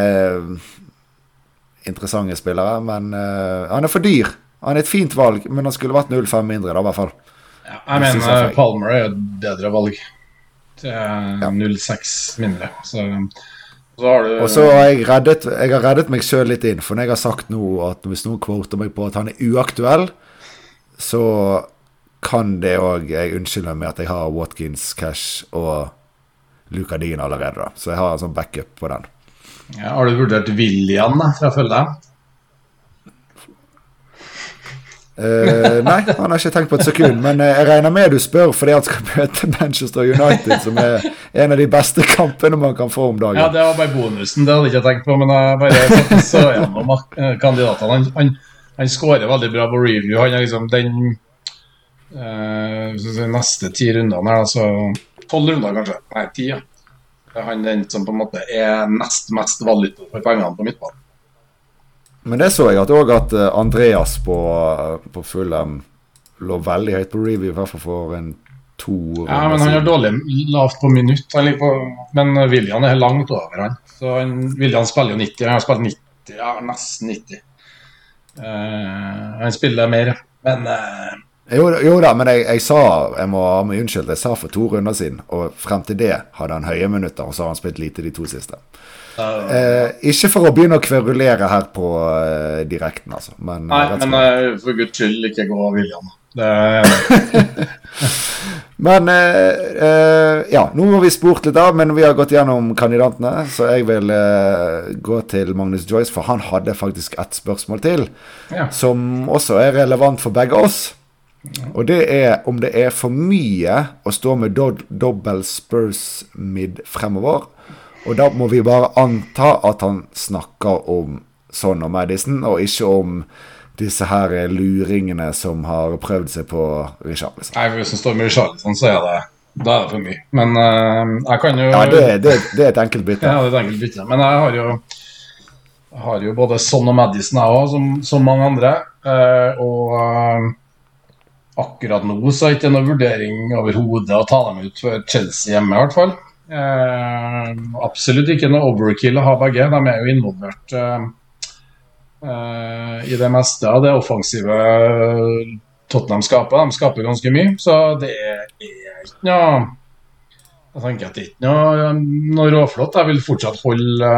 [SPEAKER 1] interessante spillere, men uh, han er for dyr. Han er et fint valg, men han skulle vært 0-5 mindre, da, i hvert fall.
[SPEAKER 2] Ja, jeg mener jeg. Palmer er et bedre valg. Ja. 0-6 mindre. Så, så, har du
[SPEAKER 1] Og så har jeg reddet, jeg har reddet meg sjøl litt inn, for når jeg har sagt nå at hvis noen kvoter meg på at han er uaktuell, så kan det òg Jeg unnskylder med at jeg har Watkins, Cash og Luca Dean allerede, da. Så jeg har en sånn backup på den.
[SPEAKER 2] Ja, har du vurdert William da, fra Følge?
[SPEAKER 1] Uh, nei, han har ikke tenkt på et sekund. Men uh, jeg regner med du spør fordi han skal møte Manchester United, som er en av de beste kampene man kan få om dagen.
[SPEAKER 2] Ja, det var bare bonusen, det hadde jeg ikke tenkt på. Men jeg bare så gjennom uh, kandidatene. Han, han, han skårer veldig bra på review. Han er liksom den neste ti rundene her, altså tolv runder kanskje. Nei, ti, ja. Han den som på en måte er nest mest valuta for pengene på midtbanen.
[SPEAKER 1] Men det så jeg at òg at eh, Andreas på, eh, på Fulham lå veldig høyt på review, i hvert fall for en to
[SPEAKER 2] Ja, men han er dårlig lavt på minutt. På, men William er langt over han. Så han, William spiller jo 90, han har spilt 90, ja, nesten 90. Uh, han spiller mer, men uh,
[SPEAKER 1] Jo, jo da, men jeg, jeg, sa Jeg må ha meg unnskyldt. Jeg sa for to runder siden, og frem til det hadde han høye minutter, og så har han spilt lite de to siste. Eh, ikke for å begynne å kverulere her på uh, direkten, altså. Men,
[SPEAKER 2] Nei, men uh, for guds skyld, ikke gå av William.
[SPEAKER 1] Men eh, ja, nå må vi spurt litt av, men vi har gått gjennom kandidatene. Så jeg vil gå til Magnus Joyce, for han hadde faktisk ett spørsmål til. Ja. Som også er relevant for begge oss. Og det er om det er for mye å stå med do dobbel Spurs mid fremover. Og da må vi bare anta at han snakker om Son og Madison, og ikke om disse her luringene som har prøvd seg på Richarlison.
[SPEAKER 2] Nei, Hvis han står med Richarlison, så er det da er det for mye. Men uh, jeg kan jo
[SPEAKER 1] Ja, det, det, det er et enkelt bytte.
[SPEAKER 2] Ja, det er et enkelt bytte. Men jeg har jo, har jo både Son og Madison, jeg òg, som, som, mange andre. Uh, og uh, akkurat nå så er det ikke noen vurdering overhodet å ta dem ut for Chelsea hjemme, i hvert fall. absolutt ikke noe overkill å ha begge. De er jo involvert i det meste av det offensive Tottenham skaper. De skaper ganske mye, så det er ikke noe Jeg tenker at det er ikke noe, noe råflott. Jeg vil fortsatt holde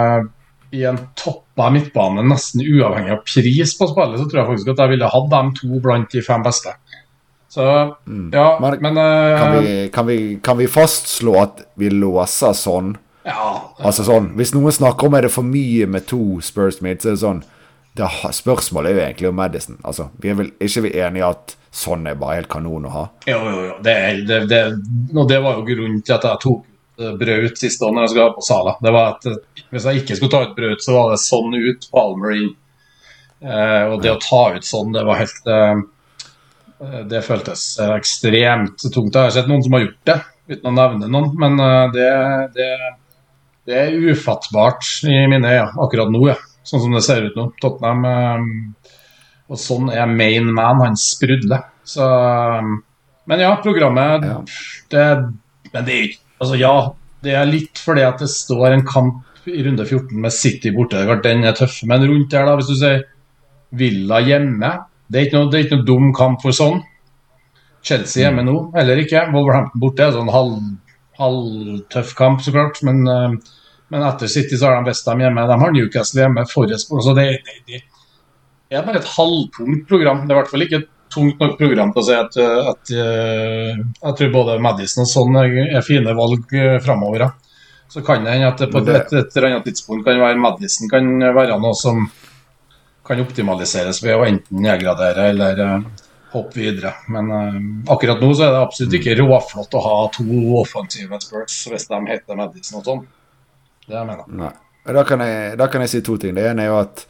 [SPEAKER 2] i en toppa midtbane, nesten uavhengig av pris på spillet, så tror jeg faktisk at jeg ville hatt dem to blant de fem beste. Så mm. ja, men, men uh,
[SPEAKER 1] kan, vi, kan, vi, kan, vi, fastslå at vi låser sånn?
[SPEAKER 2] Ja.
[SPEAKER 1] Altså sånn, Hvis noen snakker om er det for mye med to Spurs mates, så er det sånn det, Spørsmålet er jo egentlig om Madison. Altså, vi er vel ikke vi enige at sånn er bare helt kanon å ha?
[SPEAKER 2] Jo, jo, jo. Det, det, det, og det var jo grunnen til at jeg tok eh, Braut siste år når jeg skulle ha på Sala. Det var at eh, Hvis jeg ikke skulle ta ut Braut, så var det sånn ut, Palmer inn. Eh, og det å ta ut sånn, det var helt eh, eh Det føltes ekstremt tungt. Jeg har sett noen som har gjort det, uten å nevne noen, men det, det, det er ufattbart i mine øyne akkurat nå. Ja sånn som det ser ut nå. Tottenham eh, Og sånn er main man. Han sprudler. Så eh, Men ja, programmet ja. Det, Men det er ikke Altså, ja, det er litt fordi at det står en kamp i runde 14 med City borte. Den er tøff. Men rundt der, da, hvis du sier Villa hjemme Det er ikke noe, det er ikke noe dum kamp for sånn. Chelsea hjemme nå, heller ikke. Wolverhampton borte er sånn halv, halvtøff kamp, så klart. Men uh, men etter City så har de Westham hjemme, de har Newcastle hjemme, Forrest så det, det, det, er bare et halvtungt program. Det er i hvert fall ikke et tungt nok program til å si at, at, eh, jeg tror både Madison og sånn er fine valg eh, framover. Så kan det hende at det på et, et, et, eller annet tidspunkt kan være Madison kan være noe som kan optimaliseres ved å enten nedgradere eller uh, hoppe videre. Men uh, akkurat nå så er det absolutt ikke råflott å ha to offensive spurts hvis de heter Madison og sånn. Det jeg mener
[SPEAKER 1] Nei. Da kan jeg, da kan jeg si to ting. Det ene er jo at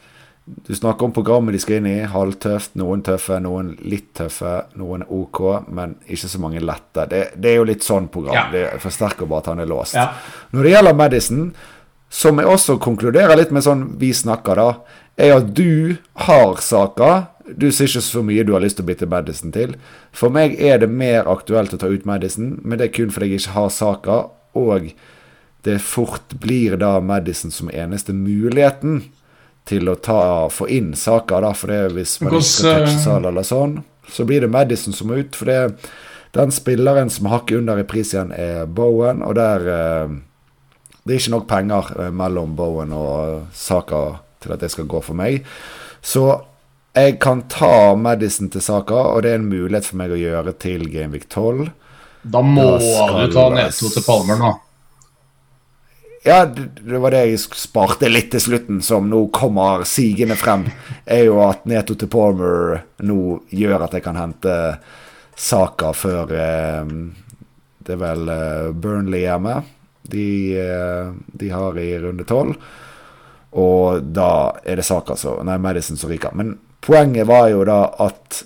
[SPEAKER 1] du snakker om programmet de skal inn i. Halvtøft, noen tøffe, noen litt tøffe, noen OK, men ikke så mange lette. Det, det er jo litt sånn program. Ja. Det forsterker bare at han er låst. Ja. Når det gjelder Madison, som jeg også konkluderer litt med sånn vi snakker, da, er at du har saker. Du sier ikke så mye du har lyst til å bytte Madison til. For meg er det mer aktuelt å ta ut Madison, men det er kun fordi jeg ikke har saker. Og det fort blir da Madison som eneste muligheten til å ta, få inn saker. da, for det Hvis man ikke skal touche eller sånn, så blir det Madison som må ut. For det, den spilleren som hakker under i pris igjen, er Bowen. Og der eh, Det er ikke nok penger eh, mellom Bowen og Saka til at det skal gå for meg. Så jeg kan ta Madison til Saka, og det er en mulighet for meg å gjøre til Gameweek 12.
[SPEAKER 2] Da må da du ta Neto til Palmer nå.
[SPEAKER 1] Ja, det var det jeg sparte litt til slutten, som nå kommer sigende frem. Er jo at Neto til Palmer nå gjør at jeg kan hente Saka før eh, Det er vel eh, Burnley hjemme. De, eh, de har i runde tolv. Og da er det Saka som Nei, Madison som ryker. Men poenget var jo da at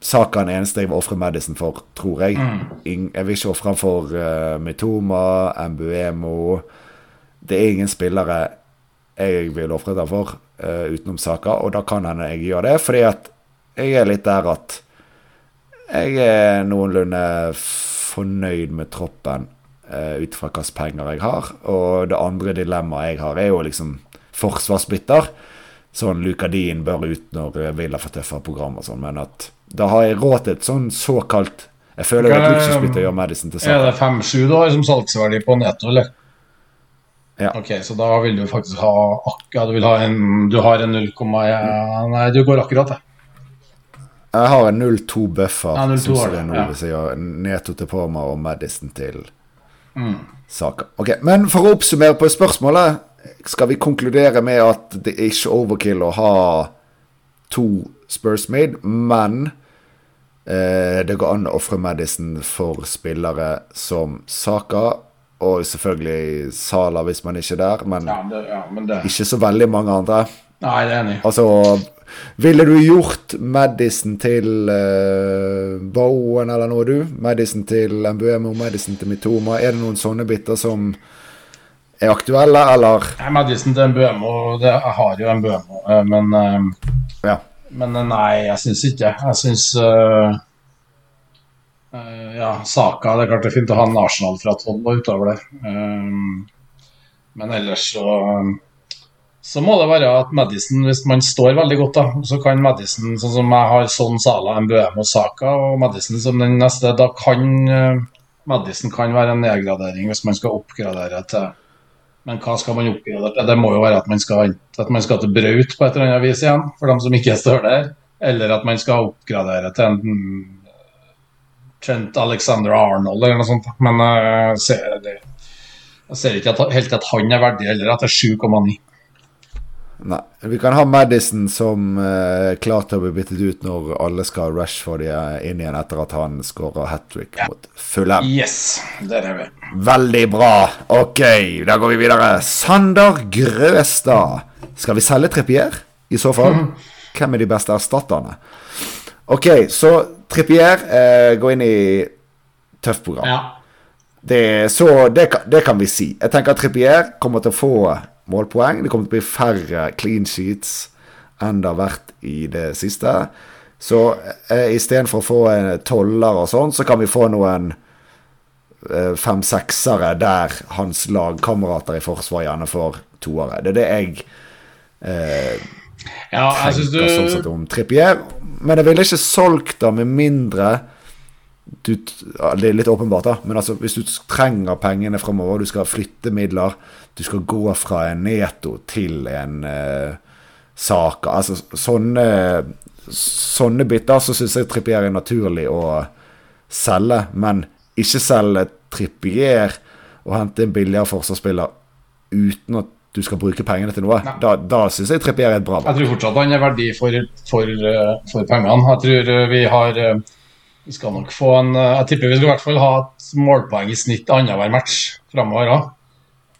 [SPEAKER 1] Saka er den eneste jeg vil ofre Madison for, tror jeg. Mm. Jeg vil ikke ofre han for uh, Mitoma, Mbuemo Det er ingen spillere jeg vil ofre det for uh, utenom Saka, og da kan hende jeg gjør det, fordi at jeg er litt der at jeg er noenlunde fornøyd med troppen ut fra hvilke penger jeg har. Og det andre dilemmaet jeg har, er jo liksom forsvarsbytter. sånn Lukadin bør ut når Villa får tøffere program og sånn, men at da har jeg råd til et sånn såkalt Jeg føler er et luksusbytte gjøre Madison til
[SPEAKER 2] Er det 5-7 du har som salgsverdi på netto, eller?
[SPEAKER 1] Ja.
[SPEAKER 2] Ok, så da vil du faktisk ha Ja, du vil ha en Du har en 0,1 Nei, du går akkurat, det.
[SPEAKER 1] Jeg har en 0-2 buffer,
[SPEAKER 2] Ja, 0-2
[SPEAKER 1] synes
[SPEAKER 2] har
[SPEAKER 1] jeg det er nå,
[SPEAKER 2] ja.
[SPEAKER 1] hvis jeg gjør Neto til Poma og Madison til
[SPEAKER 2] Mm.
[SPEAKER 1] Saka. Ok, Men for å oppsummere på spørsmålet, skal vi konkludere med at det er ikke overkill å ha to Spurs made, men eh, det går an å ofre Madison for spillere som Saka, og selvfølgelig Sala hvis man ikke er der, men
[SPEAKER 2] Ja, det, ja, men det
[SPEAKER 1] ikke så veldig mange andre.
[SPEAKER 2] Nei, det er enig.
[SPEAKER 1] Altså, ville du gjort Madison til uh, Bowen eller noe, du? Madison til Mbuemo, Madison til Mitoma? Er det noen sånne biter som er aktuelle, eller?
[SPEAKER 2] Nei, Madison til Mbuemo det, Jeg har jo Mbuemo, eh, men uh,
[SPEAKER 1] Ja.
[SPEAKER 2] Men nei, jeg syns ikke. Jeg syns uh, Ja, Saka Det er klart det er fint å ha en Arsenal fra tolv og utover det. Um, men ellers så så må det være at Madison, hvis man står veldig godt, da, så kan Madison, sånn som jeg har Son Sala, Mbømo, Saka og Madison som den neste, da kan eh, Madison kan være en nedgradering hvis man skal oppgradere til Men hva skal man oppgradere til? Det må jo være at man skal, at man skal til Braut på et eller annet vis igjen, for dem som ikke står der. Eller at man skal oppgradere til en mm, Trent Alexander Arnold eller noe sånt. Men jeg ser, det, jeg ser ikke at, helt at han er verdig heller, er 7,9.
[SPEAKER 1] Nei. Vi kan ha Madison som uh, klar til å bli byttet ut når alle skal rush for de inn igjen etter at han skårer hat trick mot Fulham.
[SPEAKER 2] Yes, der er vi.
[SPEAKER 1] Veldig bra. Ok, da går vi videre. Sander Grøstad. Skal vi selge Trippier? I så fall, hvem er de beste erstatterne? Ok, så Trippier eh, går inn i tøft program.
[SPEAKER 2] Ja.
[SPEAKER 1] Det, så det, det kan vi si. Jeg tenker at Trippier kommer til å få målpoeng. Det kommer til å bli færre clean sheets enn det har vært i det siste. Så eh, istedenfor å få en toller og sånn, så kan vi få noen eh, fem-seksere der hans lagkamerater i forsvar gjerne får toere. Det er det jeg eh,
[SPEAKER 2] ja, jeg
[SPEAKER 1] tenker sånn sett om Trippier. Men jeg ville ikke solgt det med mindre du, Det er litt åpenbart, da, men altså, hvis du trenger pengene fremover, du skal flytte midler, du skal gå fra en Neto til en eh, Saka Altså sånne Sånne biter så syns jeg Trippier er naturlig å selge, men ikke selge Trippier og hente en billigere forsvarsspiller uten at du skal bruke pengene til noe.
[SPEAKER 2] Nei.
[SPEAKER 1] Da, da syns jeg Trippier er et bra valg.
[SPEAKER 2] Jeg tror fortsatt han er verdi for, for, for pengene. Jeg tror eh, vi har eh, Vi skal nok få en eh, Jeg tipper vi skal i hvert fall ha et målpoeng i snitt annenhver match framover òg.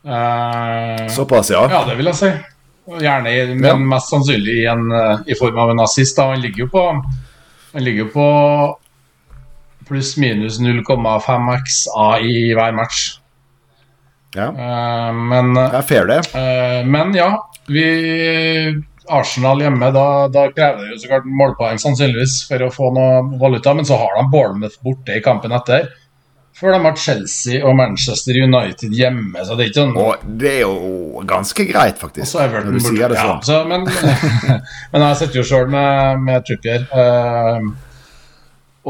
[SPEAKER 1] Såpass, ja.
[SPEAKER 2] Ja, det vil jeg si. Gjerne, men
[SPEAKER 1] Ja.
[SPEAKER 2] mest sannsynlig i, en, eh, i form av en. Da. Han ligger jo på Han ligger på pluss-minus 0,5 XA i hver match.
[SPEAKER 1] ja.
[SPEAKER 2] Uh, men
[SPEAKER 1] Det er fair, det.
[SPEAKER 2] Uh, men ja, vi Arsenal hjemme, da, da krever det jo så klart målpoeng sannsynligvis for å få noe valuta, men så har de Bournemouth borte i kampen etter. Før de har Chelsea og Manchester United hjemme, så det er ikke noe...
[SPEAKER 1] Og det er jo ganske greit, faktisk.
[SPEAKER 2] Og så Everton
[SPEAKER 1] når du sier det
[SPEAKER 2] Ja,
[SPEAKER 1] sånn.
[SPEAKER 2] så, men, men jeg sitter jo sjøl med, med Trippier. Uh,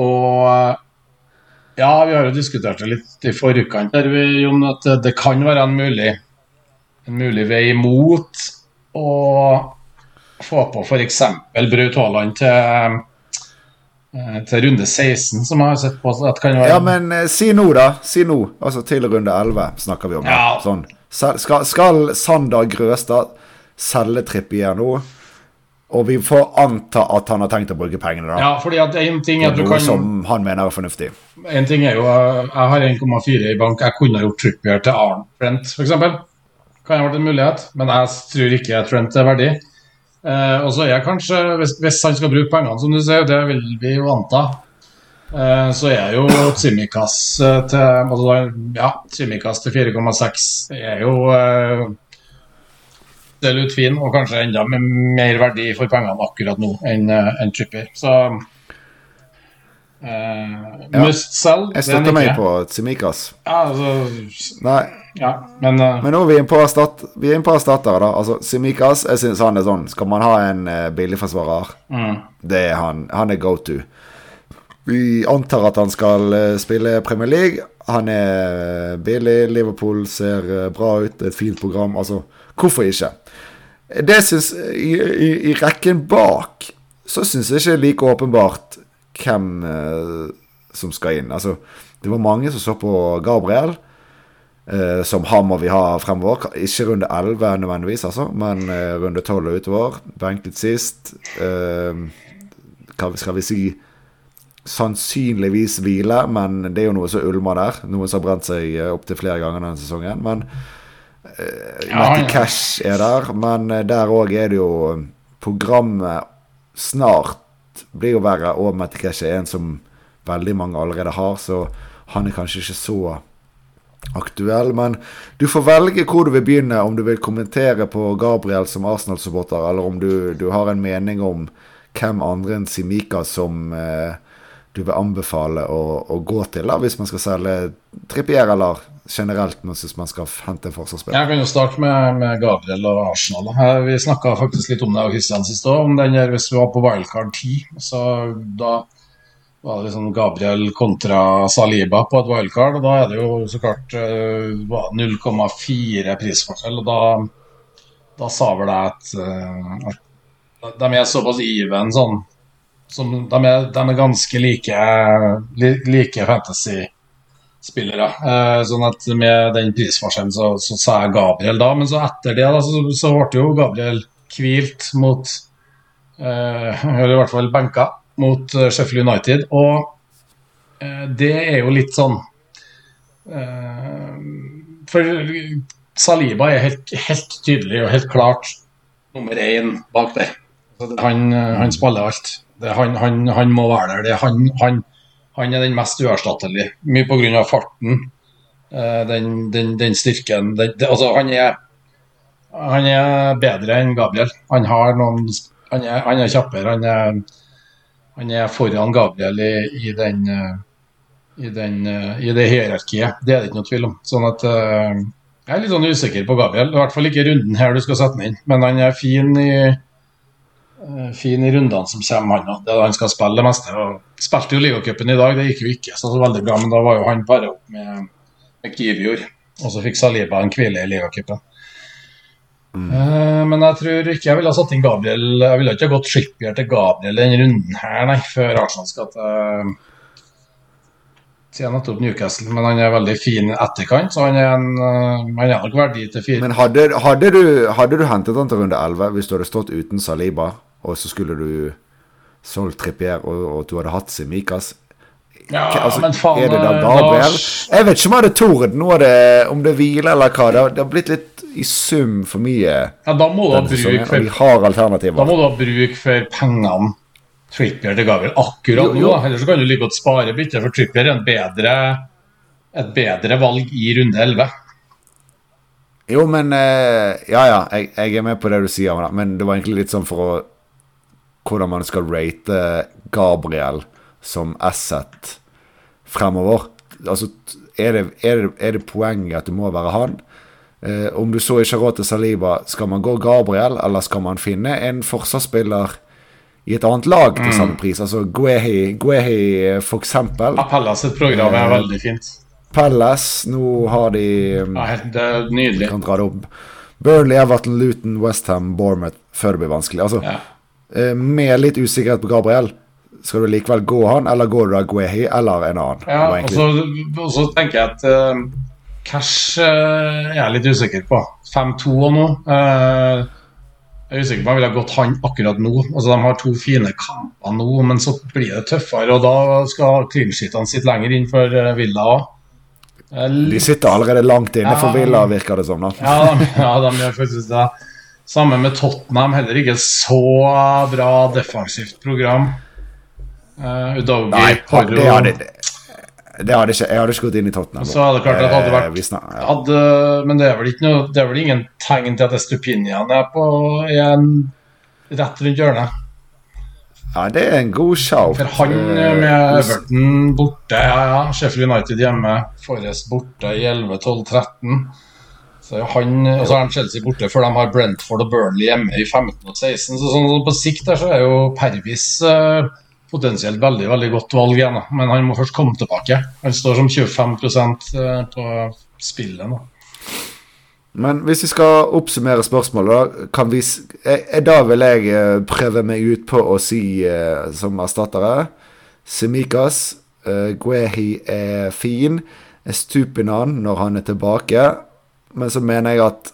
[SPEAKER 2] og ja, vi har jo diskutert det litt i forkant, der, vi, Jon, at det, kan være en mulig, en mulig vei mot å få på f.eks. Braut Haaland til, eh, til runde 16, som jeg har sett på. Være
[SPEAKER 1] Ja, men eh, si nå, da. Si nå. Altså til runde 11 snakker vi om.
[SPEAKER 2] Ja.
[SPEAKER 1] Sånn. Skal, skal Sander Grøstad selge Trippier nå? Og vi får anta at han har tenkt å bruke pengene, da.
[SPEAKER 2] Ja, fordi at en ting er at du kan
[SPEAKER 1] som han mener er fornuftig.
[SPEAKER 2] En ting er jo, eh, Jeg har 1,4 i bank. Jeg kunne gjort Trippier til Arn Trent, f.eks. Kan ha vært en mulighet, men jeg tror ikke Trent er verdig. Eh, og så er jeg kanskje, hvis, hvis han skal bruke pengene, som du sier, det vil vi jo anta, eh, så er jo Tsimikas eh, til altså, ja, Tsimikas til 4,6 er jo eh, det er litt fin, og kanskje enda mer verdi for pengene akkurat nå enn en enn Trippier. Så Uh, must sell.
[SPEAKER 1] Jeg støtter meg på Tsimikas.
[SPEAKER 2] Ja, altså
[SPEAKER 1] Nei.
[SPEAKER 2] Ja, men, uh,
[SPEAKER 1] men nå er vi inne på erstattere, da. Altså, Tsimikas, jeg syns han er sånn Skal man ha en uh, billigforsvarer,
[SPEAKER 2] mm.
[SPEAKER 1] det er han. Han er go to. Vi antar at han skal uh, spille Premier League. Han er billig. Liverpool ser bra ut. Et fint program. Altså, hvorfor ikke? Det syns i, i, i rekken bak så syns jeg ikke like åpenbart hvem eh, som skal inn. Altså, det var mange som så på Gabriel, eh, som han må vi ha fremover. Ikke runde 11 nødvendigvis, altså, men eh, runde 12 og utover. Benket sist. Eh, hva skal vi si Sannsynligvis hvile, men det er jo noe som ulmer der. Noen som har brent seg eh, opptil flere ganger denne sesongen. Men eh, ja, Matty Cash er der, men eh, der òg er det jo Programmet snart blir jo verre, og Matikesh er en som veldig mange allerede har, så han er kanskje ikke så aktuell. Men du får velge hvor du vil begynne, om du vil kommentere på Gabriel som Arsenal-supporter, eller om du, du, har en mening om hvem andre enn Simika som eh, du vil anbefale å, å, gå til da, hvis man skal selge Trippier, eller generelt hvis man skal hente en forsvarsspiller?
[SPEAKER 2] Jeg kan jo starte med, med Gabriel og Arsenal. Vi snakka faktisk litt om det av Kristian sist òg, om den der hvis vi var på wildcard 10. Så da var det liksom Gabriel kontra Saliba på et wildcard, og da er det jo så klart 0,4 eh, prisforskjell. og da, da sa vel jeg at, eh, at de er såpass even sånn som, de, er, de, er, ganske like, like fantasy-spillere. Eh, sånn at med den prisforskjellen så, så, sa jeg Gabriel da, men så etter det da, så, så ble jo Gabriel hvilt mot eh, Eller i hvert fall benka mot eh, Sheffield United. Og eh, det er jo litt sånn eh, For Saliba er helt, helt, tydelig og helt klart nummer én bak der. Han, han spiller alt. Han, han, han, må være der. Han, han, er den mest uerstattelige. Mye pga. farten, eh, den, den, den styrken det, altså, han, er, han er bedre enn Gabriel. Han, noen, han, er, han er kjappere. Han er, han er foran Gabriel i, i den i, den, i det hierarkiet. Det er det ikke noe tvil om. Sånn at Jeg er litt sånn usikker på Gabriel. I hvert fall ikke runden her du skal sette ham inn. Men han er fin i Eh, fin i rundene som kommer, han òg. Han skal spille det meste. Og spilte jo ligacupen i dag, det gikk jo ikke så, veldig bra, men da var jo han bare opp med, med Kivior. Og så fikk Saliba en hvile i ligacupen. Mm. Uh, men jeg tror ikke jeg ville ha satt inn Gabriel Jeg ville ikke ha gått Trippier til Gabriel denne runden her, nei, før Arsenal skal til Siden nettopp Newcastle, men han er veldig fin etterkant, så han er, en, uh, han er nok verdi til fire.
[SPEAKER 1] Men hadde, hadde, du, hadde du hentet han til runde 11 hvis du hadde stått uten Saliba? Og så skulle du solgt Trippier, og, og du hadde hatt Simikas
[SPEAKER 2] ja, altså, men faen
[SPEAKER 1] Er det da eh, Gabriel? Jeg vet ikke om jeg hadde tord nå det, om det hviler eller hva. Det har, det har, blitt litt i sum for mye.
[SPEAKER 2] Ja, da må du ha bruk for,
[SPEAKER 1] har alternativer.
[SPEAKER 2] Da må du ha bruk for pengene Trippier til Gabriel akkurat jo, jo. nå. Ellers kan du like godt spare bytte, for Trippier er en bedre, et bedre valg i runde 11.
[SPEAKER 1] Jo, men uh, Ja, ja, jeg, jeg, er med på det du sier, men det var egentlig litt sånn for å hvordan man skal rate Gabriel som asset fremover. Altså, er det, er det, er det poenget at det må være han? Eh, om du så ikke har råd til Saliba, skal man gå Gabriel, eller skal man finne en forsvarsspiller i et annet lag til mm. samme pris? Altså Guehi, Guehi for eksempel.
[SPEAKER 2] Ja, Pallas sitt program er eh, veldig fint.
[SPEAKER 1] Pallas, nå har de
[SPEAKER 2] ja, Det er nydelig.
[SPEAKER 1] Kan dra det opp. Burnley, Everton, Luton, Westham, Bournemouth før det blir vanskelig. Altså, ja. Eh, med litt usikkerhet på Gabriel, skal du likevel gå han, eller går du da Guehi eller en annen?
[SPEAKER 2] Ja, og så tenker jeg at uh, Cash uh, er jeg litt usikker på. 5-2 og nå. Uh, jeg er usikker på om jeg ville gått han akkurat nå. Altså, de har to fine kamper nå, men så blir det tøffere. Og da skal clean sitte lenger inn for Villa òg.
[SPEAKER 1] De sitter allerede langt inne for Villa, virker det som. da.
[SPEAKER 2] Ja, de, ja, de gjør faktisk det. Sammen med Tottenham, heller ikke så bra defensivt program. Uh, Udogi,
[SPEAKER 1] Nei, Porro det hadde, det hadde ikke, Jeg hadde ikke gått inn i Tottenham.
[SPEAKER 2] Så hadde klart at hadde vært snak, ja. hadde, Men det er, vel ikke noe, det er vel ingen tegn til at Estupinian er på igjen rett rundt hjørnet?
[SPEAKER 1] Ja, det er en god show.
[SPEAKER 2] For han eh, med Everton borte, ja ja. Sheffield United hjemme, Forrest borte i 11, 12, 13. Så han, og så er han Chelsea borte før de har Brentford og Burnley hjemme i 15 og 16. Så sånn, på sikt der så er jo Pervis eh, potensielt veldig veldig godt valg igjen. Men han må først komme tilbake. Han står som 25% på spillet nå.
[SPEAKER 1] Men hvis vi skal oppsummere spørsmålet, da, vi, da vil jeg eh, prøve meg ut på å si eh, som erstattere Semikas, Guehi er fin. Stupinan når han er tilbake. Men så mener jeg at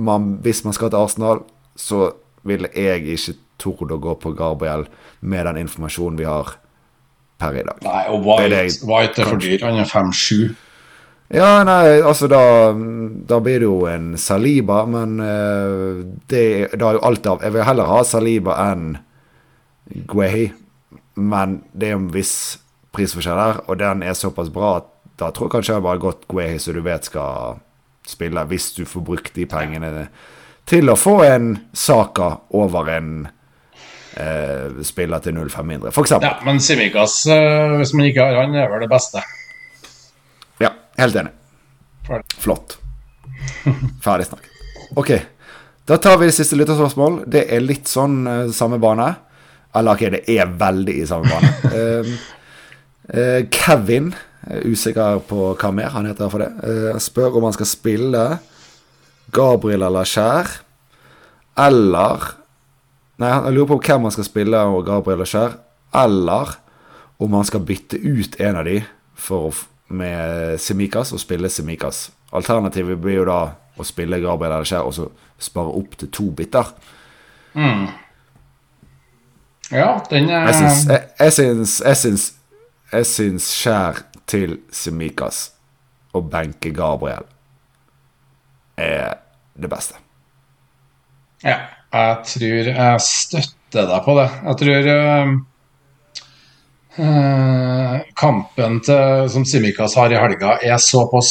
[SPEAKER 1] man, hvis man skal til Arsenal, så vil jeg ikke torde å gå på Gabriel med den informasjonen vi har per i dag.
[SPEAKER 2] Nei, og White, er, White er for dyr. Han er 5-7.
[SPEAKER 1] Ja, nei, altså da, da blir det jo en Saliba, men uh, det da er jo alt av Jeg vil heller ha Saliba enn Guehi, men det er jo en viss prisforskjell her, og den er såpass bra at da tror jeg kanskje jeg bare har gått Guehi, så du vet skal spille, hvis du får brukt de pengene til å få en Saka over en eh, spiller til 0-5 mindre, f.eks.
[SPEAKER 2] Ja, men Simikas, uh, hvis man ikke har han, er vel det beste.
[SPEAKER 1] Ja, Helt enig. Flott. Ferdig snakket. Ok, da tar vi det siste lytterspørsmål. Det er litt sånn uh, samme bane. Eller ok, det er veldig i samme bane. uh, uh, Kevin, usikker på hva mer han heter for det, spør om han skal spille Gabriel eller Skjær. Eller Nei, han lurer på hvem han skal spille og Gabriel eller Skjær. Eller om han skal bytte ut en av de for med Semikas og spille Semikas. Alternativet blir jo da å spille Gabriel Elskjær og så spare opp til to biter.
[SPEAKER 2] Mm. Ja, den er
[SPEAKER 1] jeg syns, jeg syns Skjær til Semikas og benke Gabriel er det beste.
[SPEAKER 2] Ja, jeg tror jeg støtter deg på det. Jeg tror uh, kampen til, som Simikas har i helga, er såpass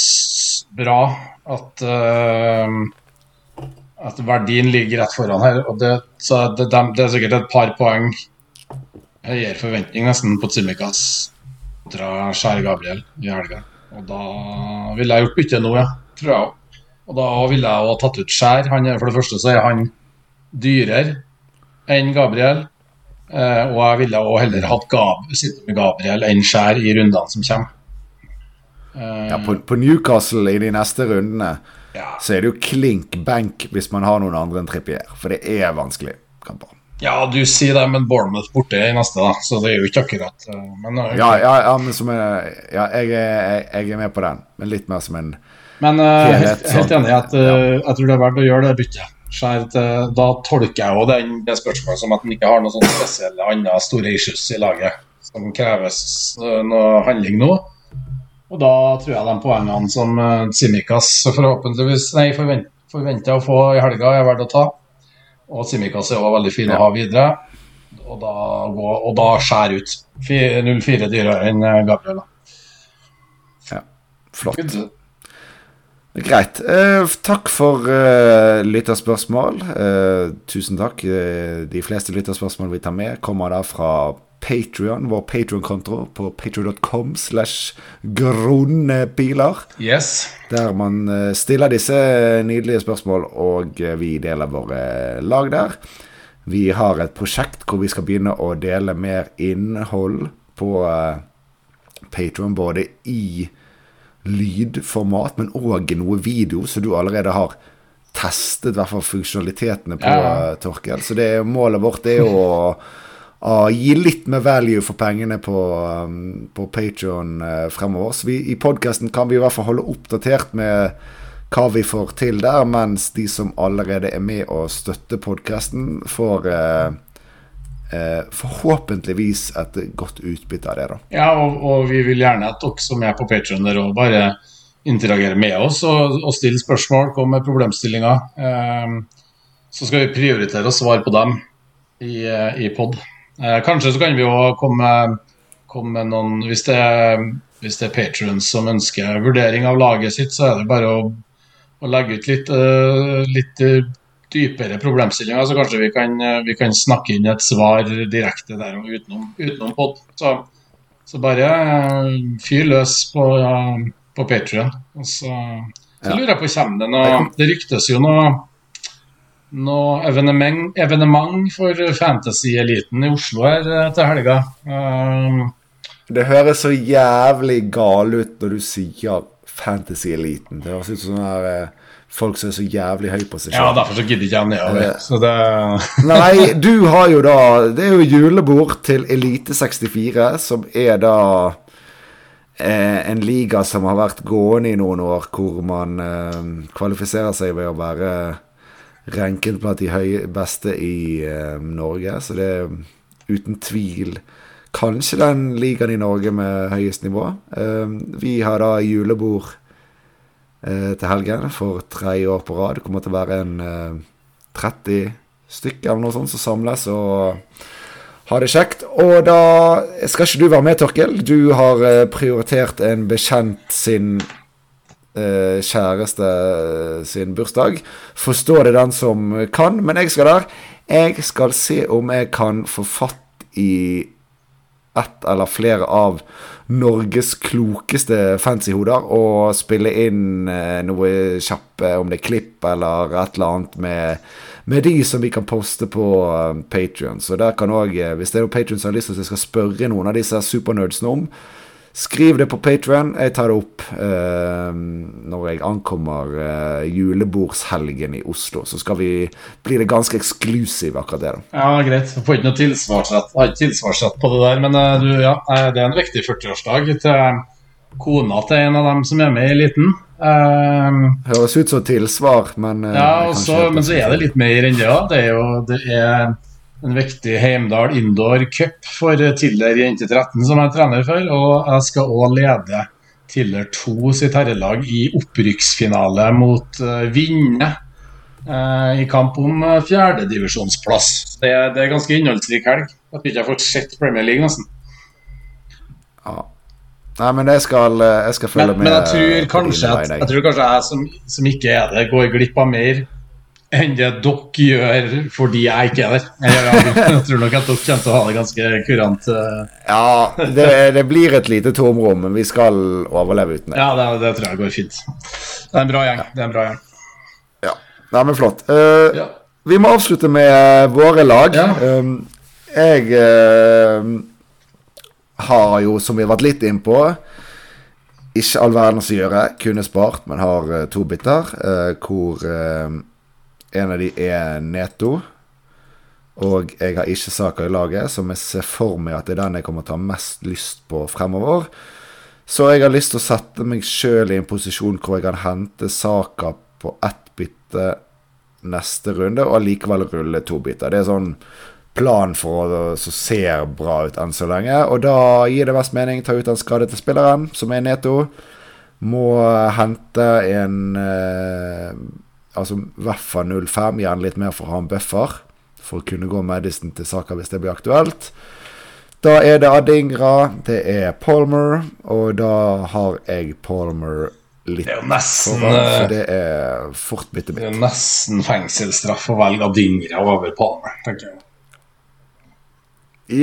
[SPEAKER 2] bra at, uh, at verdien ligger rett foran her. og Det, det, det er sikkert et par poeng høyere forventning nesten på Simikas kontra Skjær Gabriel i helga. Og da ville jeg gjort bytte nå, ja. Tror jeg òg. Og da ville jeg òg tatt ut Skjær. Han, for det første så er han dyrere enn Gabriel. Eh, og jeg ville òg heller hatt Gab, sitte med Gabriel enn Skjær i rundene som kommer.
[SPEAKER 1] Eh, ja, på, på, Newcastle i de neste rundene ja. så er det jo klink benk hvis man har noen andre enn Trippier. For det er vanskelig kamper.
[SPEAKER 2] Ja, du sier det, men Bournemouth borte i neste, da. Så det er jo ikke akkurat men, okay.
[SPEAKER 1] ja, ja, ja, men som er, ja, jeg, er, jeg er med på den. Men litt mer som en
[SPEAKER 2] Men helt, helt, enig at jeg tror det er verdt å gjøre det byttet. Til, da tolker jeg den, det spørsmålet som at han ikke har noen sånne spesielle andre store issues i laget som kreves eh, noe handling nå. Og da tror jeg de poengene som uh, Simikas forhåpentligvis nei, forvent, å få i helga, er verdt å ta. Og Simikas var veldig fin å ha videre. Og da, gå, og da skjære ut 0-4 dyrere enn eh, Gabriel.
[SPEAKER 1] Ja, flott. Good. Greit. Eh, takk for eh, lytterspørsmål. Eh, tusen takk. Eh, de fleste lytterspørsmål vi tar med, kommer da fra Patrion, vår Patrion-konto på patrion.com slash grunnbiler.
[SPEAKER 2] Yes.
[SPEAKER 1] Der man eh, stiller disse nydelige spørsmål, og eh, vi deler våre lag der. Vi har et prosjekt hvor vi skal begynne å dele mer innhold på Patrion, både i lydformat, men òg noe video, så du allerede har testet hvert fall funksjonalitetene på, ja. Eh, Torkel. Så det, målet vårt er å, å, gi litt mer value for pengene på, um, på Patrion uh, fremover. Så vi, i podkasten kan vi i hvert fall holde oppdatert med hva vi får til der, mens de som allerede er med og støtter podkasten, får uh, eh, forhåpentligvis et godt utbytte av det. da.
[SPEAKER 2] Ja, og, og, vi vil gjerne at dere som er på Patron, bare interagerer med oss og, og stiller spørsmål, kommer med problemstillinger. Eh, så skal vi prioritere å svare på dem i, eh, i pod. Eh, kanskje så kan vi jo komme, komme med noen Hvis det, hvis det er patrons som ønsker vurdering av laget sitt, så er det bare å, å legge ut litt, uh, litt dypere problemstillinger, så kanskje vi kan, vi kan snakke inn et svar direkte der og utenom, utenom pod. Så, så, bare fyr løs på, på Patrion. Og så, så, lurer jeg på, kommer det noe Det ryktes jo noe, noe evenement, evenement for fantasy-eliten i Oslo her til helga. Uh,
[SPEAKER 1] det høres så jævlig gal ut når du sier fantasy-eliten. Det høres ut som sånn eh, folk som er så jævlig høy på seg
[SPEAKER 2] selv. Ja, derfor så gidder ikke jeg nedover. Eh, så det
[SPEAKER 1] Nei, du har jo da Det er jo julebord til Elite 64, som er da eh, en liga som har vært gående i noen år, hvor man eh, kvalifiserer seg ved å være renket blant de høye, beste i eh, Norge. Så det er uten tvil kanskje den ligaen i Norge med høyest nivå. Eh, vi har da julebord Eh, til helgen for tredje år på rad. Det kommer til å være en 30 eh, stykker eller noe sånt som samles og ha det kjekt. Og da skal ikke du være med, Torkel. Du har eh, prioritert en bekjent sin kjæreste sin bursdag. Forstå det den som kan, men jeg skal der. Jeg skal se om jeg kan få fatt i ett eller flere av Norges klokeste fancy-hoder og spille inn eh, noe kjappe, om det er klipp eller et eller annet, med, med de som vi kan poste på eh, Patrion. Så der kan òg, eh, hvis det er noen Patrion som har lyst til at jeg skal spørre noen av disse supernerdsene om, Skriv det på Patrion. Jeg tar det opp eh, når jeg ankommer eh, julebordshelgen i Oslo. Så skal vi bli det ganske eksklusive, akkurat det.
[SPEAKER 2] da. Ja, greit. Jeg får ikke noe tilsvarsrett, tilsvarsrett på det der, men uh, du, ja, det er en viktig 40-årsdag til kona til en av dem som er med i eliten.
[SPEAKER 1] Uh, Høres ut som tilsvar, men
[SPEAKER 2] Ja, også, men så er det litt mer enn det òg. Det er jo det er en viktig Heimdal Indoor Cup for Tiller jente 13, som jeg er trener for. Og jeg skal òg lede Tiller 2 sitt herrelag i opprykksfinale mot uh, Vinne uh, i kamp om uh, fjerdedivisjonsplass. Det, det er ganske innholdsrik helg. Jeg tror ikke jeg fått sett Premier League, nesten.
[SPEAKER 1] Ja. Nei, men jeg skal, jeg skal følge
[SPEAKER 2] men, med. Men jeg tror kanskje, at, jeg, tror kanskje jeg som, som ikke er det, går glipp av mer enn det dere gjør fordi jeg ikke er der. Jeg, jeg tror nok at dere kommer til å ha det ganske kurant. Uh...
[SPEAKER 1] Ja, det, det, blir et lite tomrom, men vi skal overleve uten det.
[SPEAKER 2] Ja, det, det, tror jeg går fint. Det er en bra gjeng. Det er en bra gjeng.
[SPEAKER 1] Ja, Nei, men flott. Uh, ja. Vi må avslutte med våre lag. Ja. Um, jeg uh, har jo, som vi har vært litt innpå ikke all verdens å gjøre. Kunne spart, men har to biter. hvor en av de er Neto. Og jeg har ikke saker i laget, som jeg ser for meg at det er den jeg kommer til å ha mest lyst på fremover. Så jeg har lyst til å sette meg sjøl i en posisjon hvor jeg kan hente saker på ett bytte neste runde, og allikevel rulle to biter. Det er sånn plan for å som ser bra ut enn så lenge. Og da gir det mest mening ta ut den skadete spilleren, som er Neto. Må hente en eh, Altså i hvert fall 05, gjerne litt mer for å ha en buffer. For å kunne gå Madison til saker hvis det blir aktuelt. Da er det Adingra, det er Palmer, og da har jeg Palmer litt
[SPEAKER 2] Det er jo nesten
[SPEAKER 1] foran, så det er fort bitte
[SPEAKER 2] mitt. Det er nesten fengselsstraff å velge Adingra over Palmer, tenker jeg.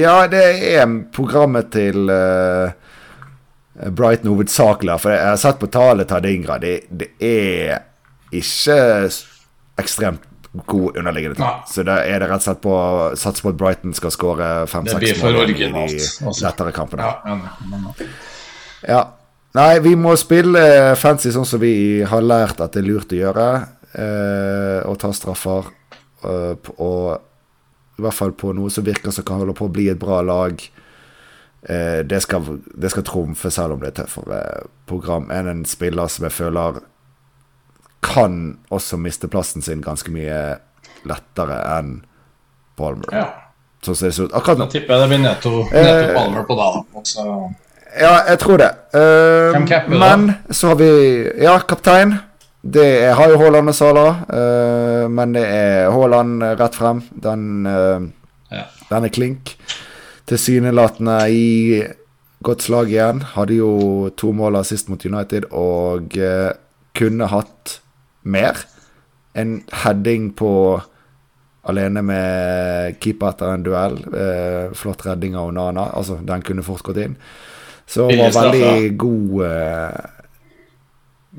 [SPEAKER 1] Ja, det er programmet til uh, Brighton hovedsakelig. For jeg har sett på tallet til Adingra. Det, det er ikke ekstremt god underliggende tall. Så da er det rett og slett på sats på at Brighton skal skåre fem-seks mål i de lettere kampene. Ja, ja. Nei, vi må spille fancy sånn som vi har lært at det er lurt å gjøre. Eh, og ta straffer. Eh, og i hvert fall på noe som virker som kan holde på å bli et bra lag. Eh, det, skal, det skal trumfe, selv om det er tøffere program, enn en spiller som jeg føler kan også miste plassen sin ganske mye lettere enn Palmer.
[SPEAKER 2] Ja.
[SPEAKER 1] Sånn ser det ut akkurat
[SPEAKER 2] nå. Da tipper jeg det blir Neto, Neto eh, Palmer på da. Også.
[SPEAKER 1] Ja, jeg tror det. Uh, men så har vi Ja, kaptein. Det er, har jo Haaland og Sala, uh, men det er Haaland rett frem. Den, uh, ja. den er klink. Tilsynelatende i godt slag igjen. Hadde jo to måler sist mot United og kunne hatt mer. en heading på alene med keeper etter en duell. Eh, flott redning av Onana. Altså, den kunne fort gått inn. Så
[SPEAKER 2] Billig
[SPEAKER 1] var
[SPEAKER 2] straffe.
[SPEAKER 1] veldig god eh,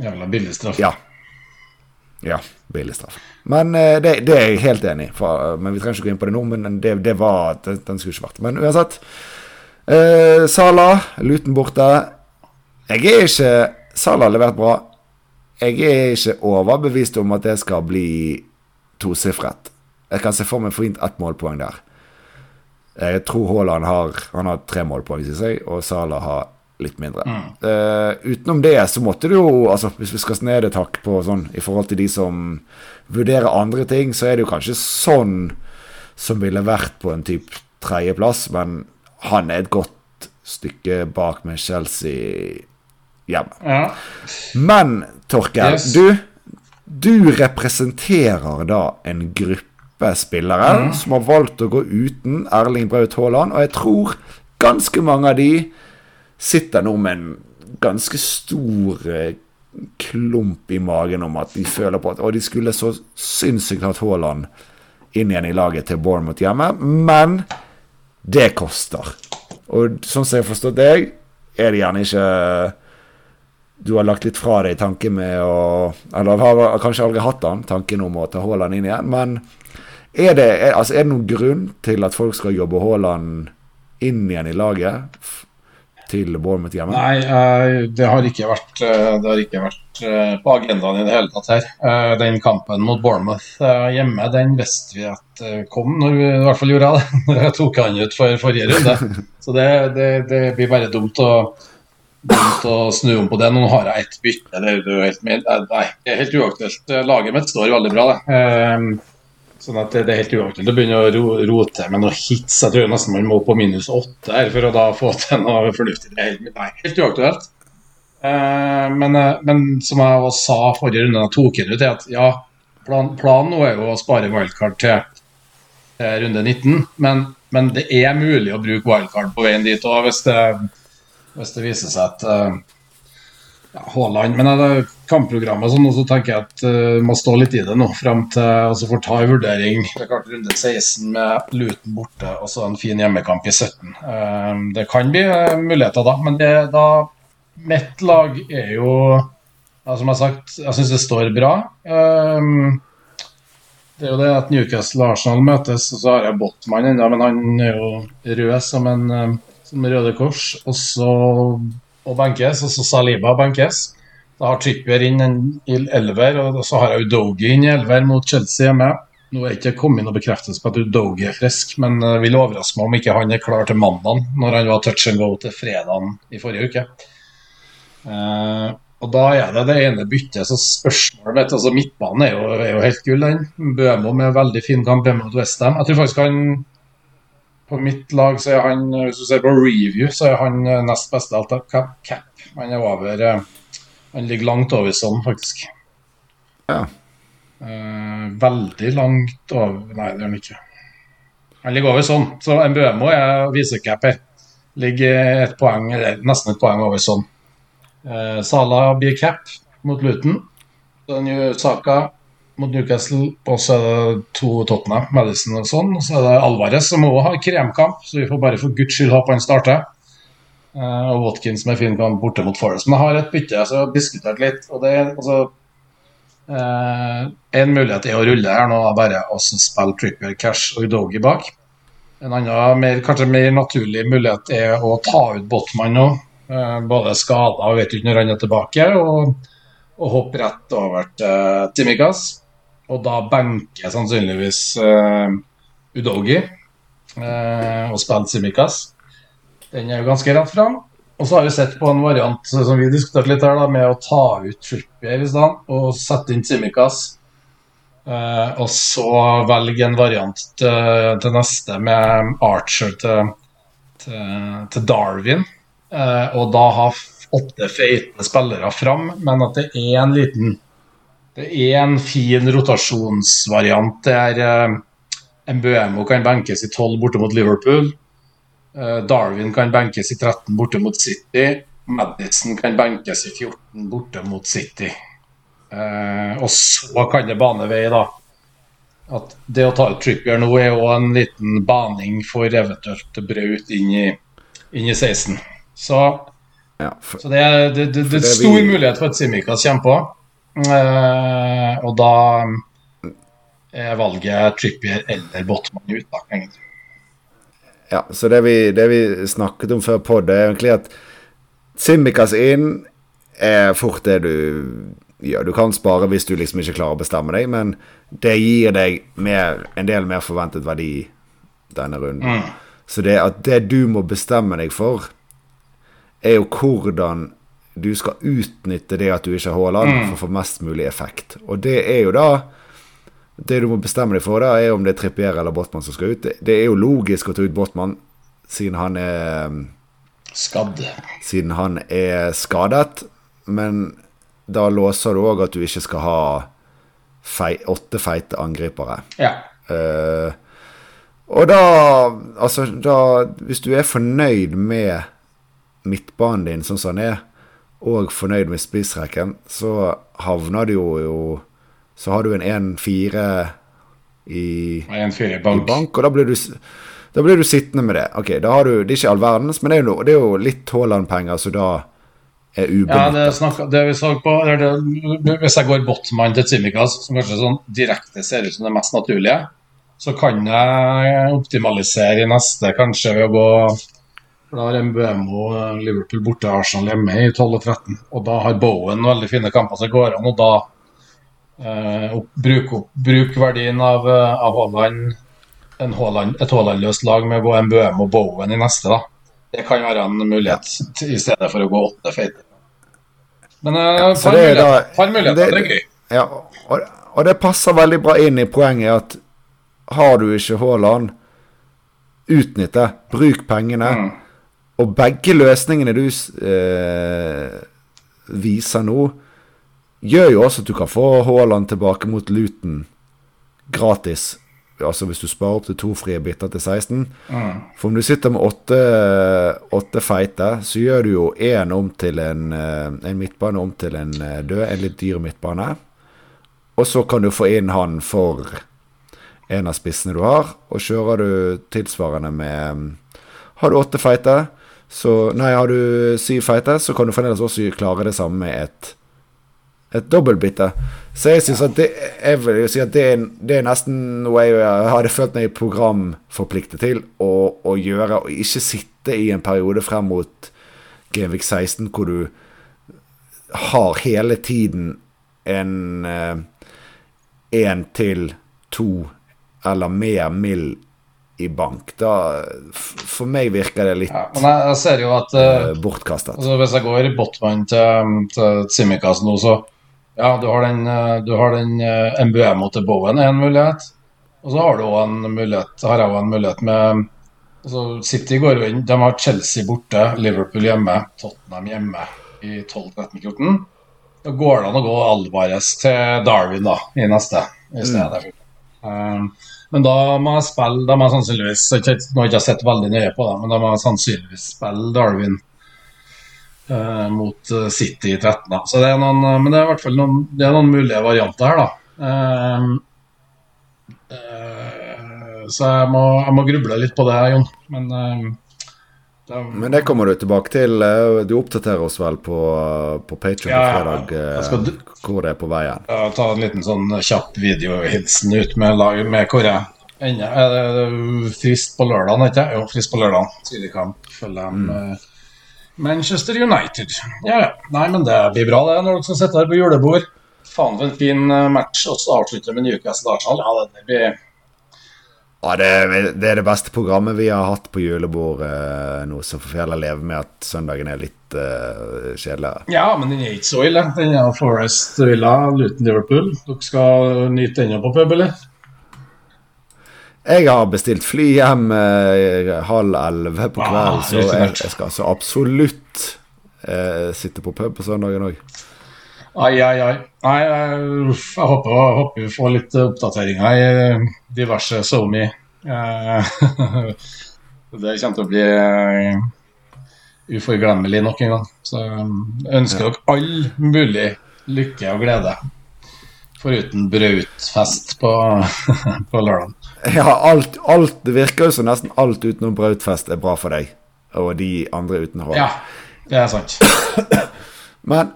[SPEAKER 2] Jævla billig straff.
[SPEAKER 1] Ja. Ja, billig straff. Men eh, det, det er jeg helt enig i. Men vi trenger ikke gå inn på det nå. Men det, det var den, den skulle ikke vært. Men uansett. Eh, Sala, Luton borte. Jeg er ikke Sala har levert bra. Jeg er ikke overbevist om at det skal bli tosifret. Jeg kan se for meg fint ett målpoeng der. Jeg tror Haaland har, han har tre målpoeng, synes jeg, og Sala har litt mindre. Eh, utenom det så måtte du jo altså Hvis vi skal ned et hakk på sånn i forhold til de som vurderer andre ting, så er det jo kanskje sånn som ville vært på en type tredjeplass, men han er et godt stykke bak med Chelsea hjemme.
[SPEAKER 2] Ja.
[SPEAKER 1] Men Torkel,
[SPEAKER 2] Yes.
[SPEAKER 1] du, du representerer da en gruppe spillere som har valgt å gå uten Erling Braut Haaland, og jeg tror ganske mange av de sitter nå med en ganske stor eh, klump i magen om at de føler på at Og de skulle så sinnssykt hatt Haaland inn igjen i laget til Bournemouth hjemme, men det koster. Og sånn som jeg har forstått deg, er det gjerne ikke du har lagt litt fra deg tanken med å Eller har kanskje aldri hatt den, tanken om å ta Haaland inn igjen. Men er det, er, altså, er det noen grunn til at folk skal jobbe Haaland inn igjen i laget til Bournemouth hjemme?
[SPEAKER 2] Nei, eh, det har ikke vært, eh, det har ikke vært eh, på agendaen i det hele tatt her. Den kampen mot Bournemouth hjemme, den visste vi at kom, når vi, i hvert fall gjorde jeg det. når Jeg tok han ut for forrige runde. Så det, det, det blir bare dumt å, dumt å snu om på det. Nå har jeg ett bytte. Det er jo helt, helt uaktuelt. Laget mitt står veldig bra, det. Eh, Sånn at det er helt uaktuelt å begynne å rote med noen hits. Jeg tror nesten man må på minus åtte her for å da få til noe fornuftig. Det er helt, nei, helt uaktuelt. Eh, men, eh, men som jeg også sa forrige runde, jeg tok den ut, er at ja, plan, planen nå er jo å spare wildcard til eh, runde 19. Men, men det er mulig å bruke wildcard på veien dit òg, hvis, det- hvis det viser seg at eh, ja, Haaland Men det kampprogrammet sånn, så tenker jeg at uh, må stå litt i det nå, Frem til altså så får ta en vurdering. Det er klart runde 16 med Luton borte og så en fin hjemmekamp i 17. Uh, det kan bli uh, muligheter da, men det, da Mitt lag er jo ja, Som jeg har sagt, jeg syns det står bra. Eh, det er jo det at Newcastle og Arsenal møtes, og så har jeg Botman ennå, men han er jo rød som en eh, som Røde Kors. Og så og benkes, og så Saliba benkes. Da har Trippier inn en elver, og så har jeg Udogi inn i elver mot Chelsea hjemme. Nå er ikke kommet noe bekreftelse på at Udogi er frisk, men det vil overraske meg om ikke han er klar til mandag, når han var touch and go til fredagen i forrige uke. Uh, og da er det det ene byttet, så spørsmålet mitt altså Midtbanen er jo, er jo helt gull, den. Bømo med veldig fin kamp mot Westham. Jeg tror faktisk han på mitt lag så er han, hvis du ser på review, så er han eh, nest beste alt cap. cap. Han er over eh, Han ligger langt over sånn, faktisk.
[SPEAKER 1] Ja.
[SPEAKER 2] Uh, veldig langt over Nei, det gjør han ikke. Han ligger over sånn. Så Mbømo er visecap her. Ligger et poeng, eller nesten et poeng over sånn. Uh, Sala blir cap mot Luton. Saka mot Newcastle, og så er det to Tottenham, Madison og sånn. Og så er det Alvarez som òg har kremkamp, så vi får bare for guds skyld håpe han starter. Eh, og Watkins med fin kamp borte mot Forest. Men jeg har et bytte, så jeg har diskutert litt. og det er altså eh, En mulighet er å rulle her nå, bare å spille Tripper, Cash og Udogi bak. En annen, mer, kanskje mer naturlig mulighet er å ta ut Botman nå. Eh, både skada og vet ikke når han er tilbake. Og, og hoppe rett over til Timikas. Og da benke sannsynligvis uh, Udogi uh, og spiller Simikaz. Den er jo ganske rett fram. Og så har vi sett på en variant som vi diskuterte litt her, da, med å ta ut Trippier i stedet og sette inn Simikaz. Uh, og så velge en variant til, til neste med Archer til, til, til Darwin. Uh, og da ha åtte feite spillere fram, men at det er en liten Det er en fin rotasjonsvariant der uh, Mbuemo kan benkes i 12 borte mot Liverpool. Eh, Darwin kan benkes i 13 borte mot City. Madison kan benkes i 14 borte mot City. Eh, og så kan det bane vei, da. At det å ta ut Trippier nå er jo en liten baning for eventuelt Braut inn i, inn i 16. Så,
[SPEAKER 1] ja, for,
[SPEAKER 2] så det, er, det, det, det er stor vi... mulighet for at Simikaz kommer på. Eh, og da valger valget Trippier eller Botman ut, da, egentlig.
[SPEAKER 1] Ja, så det vi, det vi snakket om før det er egentlig at Simikaz inn er fort det du gjør. Du kan spare hvis du liksom ikke klarer å bestemme deg, men det gir deg mer, en del mer forventet verdi denne runden. Mm. Så det at det du må bestemme deg for, er jo hvordan du skal utnytte det at du ikke har Haaland, mm. for å få mest mulig effekt. Og det er jo da Det du må bestemme deg for, da er om det er Trippier eller Botman som skal ut. Det, det er jo logisk å ta ut Botman, siden han er
[SPEAKER 2] Skadd.
[SPEAKER 1] Siden han er skadet. Men da låser du òg at du ikke skal ha fei, åtte feite angripere.
[SPEAKER 2] Ja.
[SPEAKER 1] Uh, og da Altså, da Hvis du er fornøyd med midtbanen din sånn som den er, og fornøyd med spissrekken, så havner du jo, jo Så har du en 1-4 i,
[SPEAKER 2] i bank.
[SPEAKER 1] og da blir du da blir du sittende med det. Ok, da har du, Det er ikke all verdens, men det er jo, det er jo litt Haaland-penger, så da er ubenyttet.
[SPEAKER 2] Ja, det, snakk, det vi så på, det, Hvis jeg går Botman til Tsimikas, som kanskje sånn direkte ser ut som det mest naturlige, så kan jeg optimalisere i neste kanskje ved å gå for Da har MBMO Liverpool borte Arsenal hjemme i 12 og 13. Og da har Bowen veldig fine kamper som går an. Og da eh, opp, bruk verdien av, eh, av Haaland, Haaland, et Haaland-løst lag med MBM og Bowen i neste. da. Det kan være en mulighet i stedet for å gå åtte feite. Men eh, ja, par muligheter, par muligheter det, det, er gøy.
[SPEAKER 1] Ja, og, og, det passer veldig bra inn i poenget at har du ikke Haaland, utnytt det. Bruk pengene. Mm. Og begge løsningene du eh, viser nå, gjør jo også at du kan få Haaland tilbake mot Luton gratis altså hvis du sparer opp til to frie biter til 16 mm. For om du sitter med åtte, åtte feite, så gjør du jo én om til en, eh, en, midtbane om til en eh, død, en litt dyr midtbane. Og så kan du få inn han for en av spissene du har, og kjører du tilsvarende med Har du åtte feite, så Nei, har du syv feite, så kan du fremdeles også klare det samme med et et dobbeltbytte. Så jeg syns at det jeg vil si at det er, det er nesten noe jeg hadde følt meg programforpliktet til å, å, gjøre, og ikke sitte i en periode frem mot Genvik 16 hvor du har hele tiden en én eh, til to eller mer mill i bank. Da, for meg virker det litt ja,
[SPEAKER 2] men jeg, jeg ser jo at uh,
[SPEAKER 1] bortkastet.
[SPEAKER 2] Altså, hvis jeg går i Botman til, til Simikaz nå, så ja, du har den, eh, du har den uh, MBM til Bowen er en mulighet. Og så har du også en mulighet, har jeg òg en mulighet med altså City går jo inn, de har Chelsea borte, Liverpool hjemme, Tottenham hjemme i 12-13-14. Da går det an å gå Alvarez til Darwin da, i neste i stedet. Mm. Um, men da må jeg spille da må jeg sannsynligvis Nå har jeg ikke sett veldig nøye på det, men da må jeg sannsynligvis spille Darwin uh, mot eh, City i 13. Da. Så det er noen, eh, men det er i hvert fall noen, det er noen mulige varianter her, da. Uh, uh, så jeg må, jeg må, gruble litt på det, Jon. Men
[SPEAKER 1] det, men det kommer du tilbake til. Du oppdaterer oss vel på, på Patreon ja, på fredag skal, hvor det er på veien?
[SPEAKER 2] Ja, ta en liten sånn kjapp videohilsen ut med, med hvor jeg ender. Er det frist på lørdag, ikke Jo, frist på lørdag. Tidlig kamp. Følger dem mm. Manchester United. Ja, ja. Nei, men det blir bra, det, når dere skal sitte her på julebord. Faen for en fin eh, match og avslutte med Newcastle Arsenal. Ja, det blir
[SPEAKER 1] ja, det, det, er det beste programmet vi har hatt på julebord eh, nå, så får vi heller leve med at søndagen er litt uh, kjedeligere.
[SPEAKER 2] Ja, men den er ikke så ille. Den er Forest Villa, Luton Liverpool. Dere skal nyte den på pub, eller?
[SPEAKER 1] Jeg har bestilt fly hjem eh, halv elleve på kvelden, så jeg, jeg, skal så absolutt eh, sitte på pub på søndagen òg.
[SPEAKER 2] Ai, ai, ai. Nei, jeg, jeg håper, jeg håper, vi får litt oppdateringer i eh, diverse SoMe. Eh, det kommer til å bli eh, uforglemmelig nok en gang. Så jeg ønsker dere all mulig lykke og glede Foruten Brautfest på, på lørdag.
[SPEAKER 1] Ja, alt, alt, Det virker jo som nesten alt utenom Brautfest er bra for deg. Og de andre uten hår.
[SPEAKER 2] Ja, det er sant.
[SPEAKER 1] Men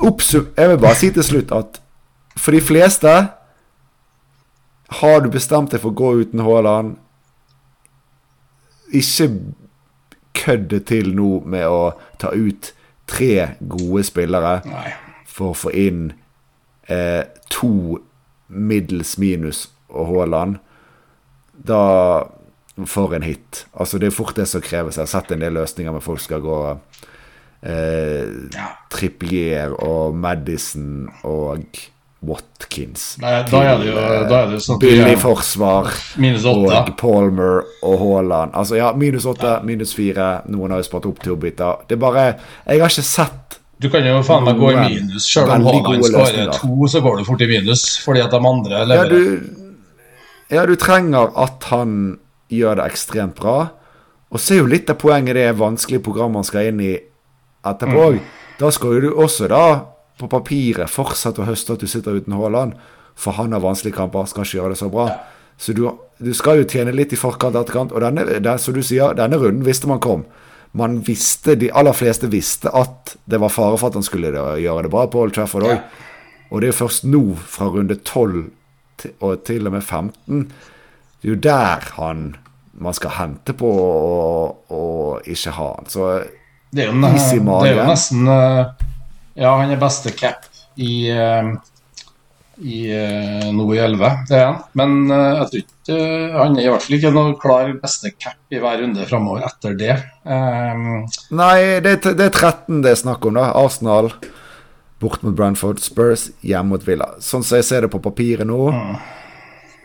[SPEAKER 1] jeg vil bare si til slutt at for de fleste har du bestemt deg for å gå uten Haaland, ikke kødd til nå med å ta ut tre gode spillere
[SPEAKER 2] Nei.
[SPEAKER 1] for å få inn eh, to middels minus og Haaland. Da For en hit. Altså, det er fort det som kreves. Jeg har sett en del løsninger med folk skal gå eh,
[SPEAKER 2] Ja.
[SPEAKER 1] Trippier og Madison og Watkins.
[SPEAKER 2] Nei, da er det jo, da er det jo sånn
[SPEAKER 1] Billig
[SPEAKER 2] er
[SPEAKER 1] forsvar og Palmer og Haaland. Altså, ja, minus åtte, minus fire. Noen har jo spart opp to biter. Det er bare Jeg har ikke sett
[SPEAKER 2] Du kan jo faen meg gå i minus. Selv om Haaland skårer to, så går du fort i minus. Fordi at de andre
[SPEAKER 1] Ja,
[SPEAKER 2] leverer.
[SPEAKER 1] du, ja, du trenger at han gjør det ekstremt bra. Og så er jo litt av poenget det er vanskelige programmet han skal inn i etterpå òg. Da skal jo du også da, på papiret, fortsette å høste at du sitter uten Haaland. For han har vanskelige kamper, skal ikke gjøre det så bra. Så du, du skal jo tjene litt i forkant og etterkant. Og denne, den, som du sier, denne runden visste man kom. Man visste, De aller fleste visste at det var fare for at han skulle gjøre det bra på Old Trafford òg.
[SPEAKER 2] Ja.
[SPEAKER 1] Og det er jo først nå, fra runde 12 til, og til og med 15, det er jo der han man skal hente på og, og ikke ha han. Så
[SPEAKER 2] Det er jo,
[SPEAKER 1] en,
[SPEAKER 2] det er jo nesten eh, Ja, han er beste cap i, eh, i eh, nå i 11, det er han. Men jeg tror ikke han er i hvert fall ikke noe klar beste cap i hver runde framover etter det. Um,
[SPEAKER 1] Nei, det, det er 13 det er snakk om, da. Arsenal bort mot Brantford, Spurs hjemme mot Villa. Sånn som jeg ser det på papiret nå,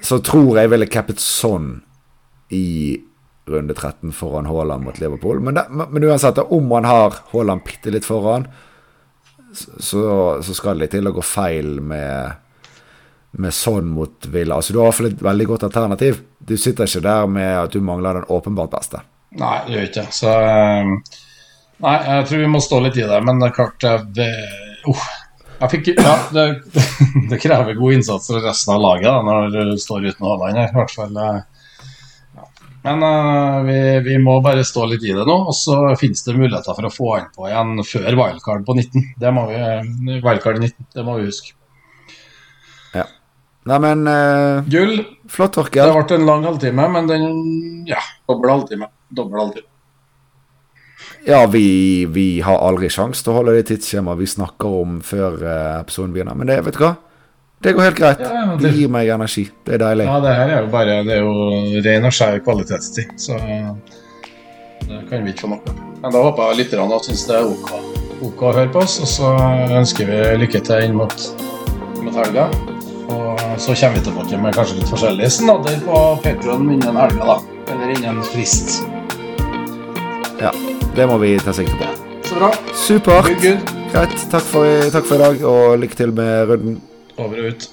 [SPEAKER 1] så tror jeg ville cappet sånn i runde 13 foran Haaland mot Liverpool. Men, det, men uansett, om han har Haaland bitte litt foran, så, så skal det til å gå feil med med sånn mot Villa. Altså, du har i hvert fall et veldig godt alternativ. Du sitter ikke der med at du mangler den åpenbart beste.
[SPEAKER 2] nei, det gjør ikke. Så eh, Nei, jeg tror vi må stå litt i det, men det er klart eh, det, jeg fikk, ja, det, det krever god innsats fra resten av laget da, når du står uten Haaland her. I hvert fall. Eh. Men uh, vi, vi må bare stå litt i det nå, og så finnes det muligheter for å få han på igjen før wildcard på 19. Det må vi, wildcard i 19, det må vi huske.
[SPEAKER 1] Ja. Nei, men eh,
[SPEAKER 2] Gull.
[SPEAKER 1] flott,
[SPEAKER 2] Det
[SPEAKER 1] Torkel.
[SPEAKER 2] ble en lang halvtime, men den Ja, dobbel halvtime. Dobbel halvtime.
[SPEAKER 1] Ja, vi, vi har aldri sjans til å holde det tidsskjemaet vi snakker om før eh, episoden begynner. Men det, vet du hva? Det går helt greit.
[SPEAKER 2] Ja,
[SPEAKER 1] Det gir meg energi. Det er deilig.
[SPEAKER 2] Ja, det her er jo bare Det er jo ren og skjær kvalitetstid, så det kan vi ikke få nok av. Men da håper jeg lytterne syns det er OK, OK å høre på oss, og så ønsker vi lykke til inn mot, mot helga. Og så kommer vi tilbake med kanskje litt forskjellige snadder på Patron innen helga, da. Eller innen frist.
[SPEAKER 1] Ja, Det må vi ta sikte på.
[SPEAKER 2] Så bra.
[SPEAKER 1] Supert. Greit. Takk for, takk for i dag, og lykke til med runden.
[SPEAKER 2] Over og ut.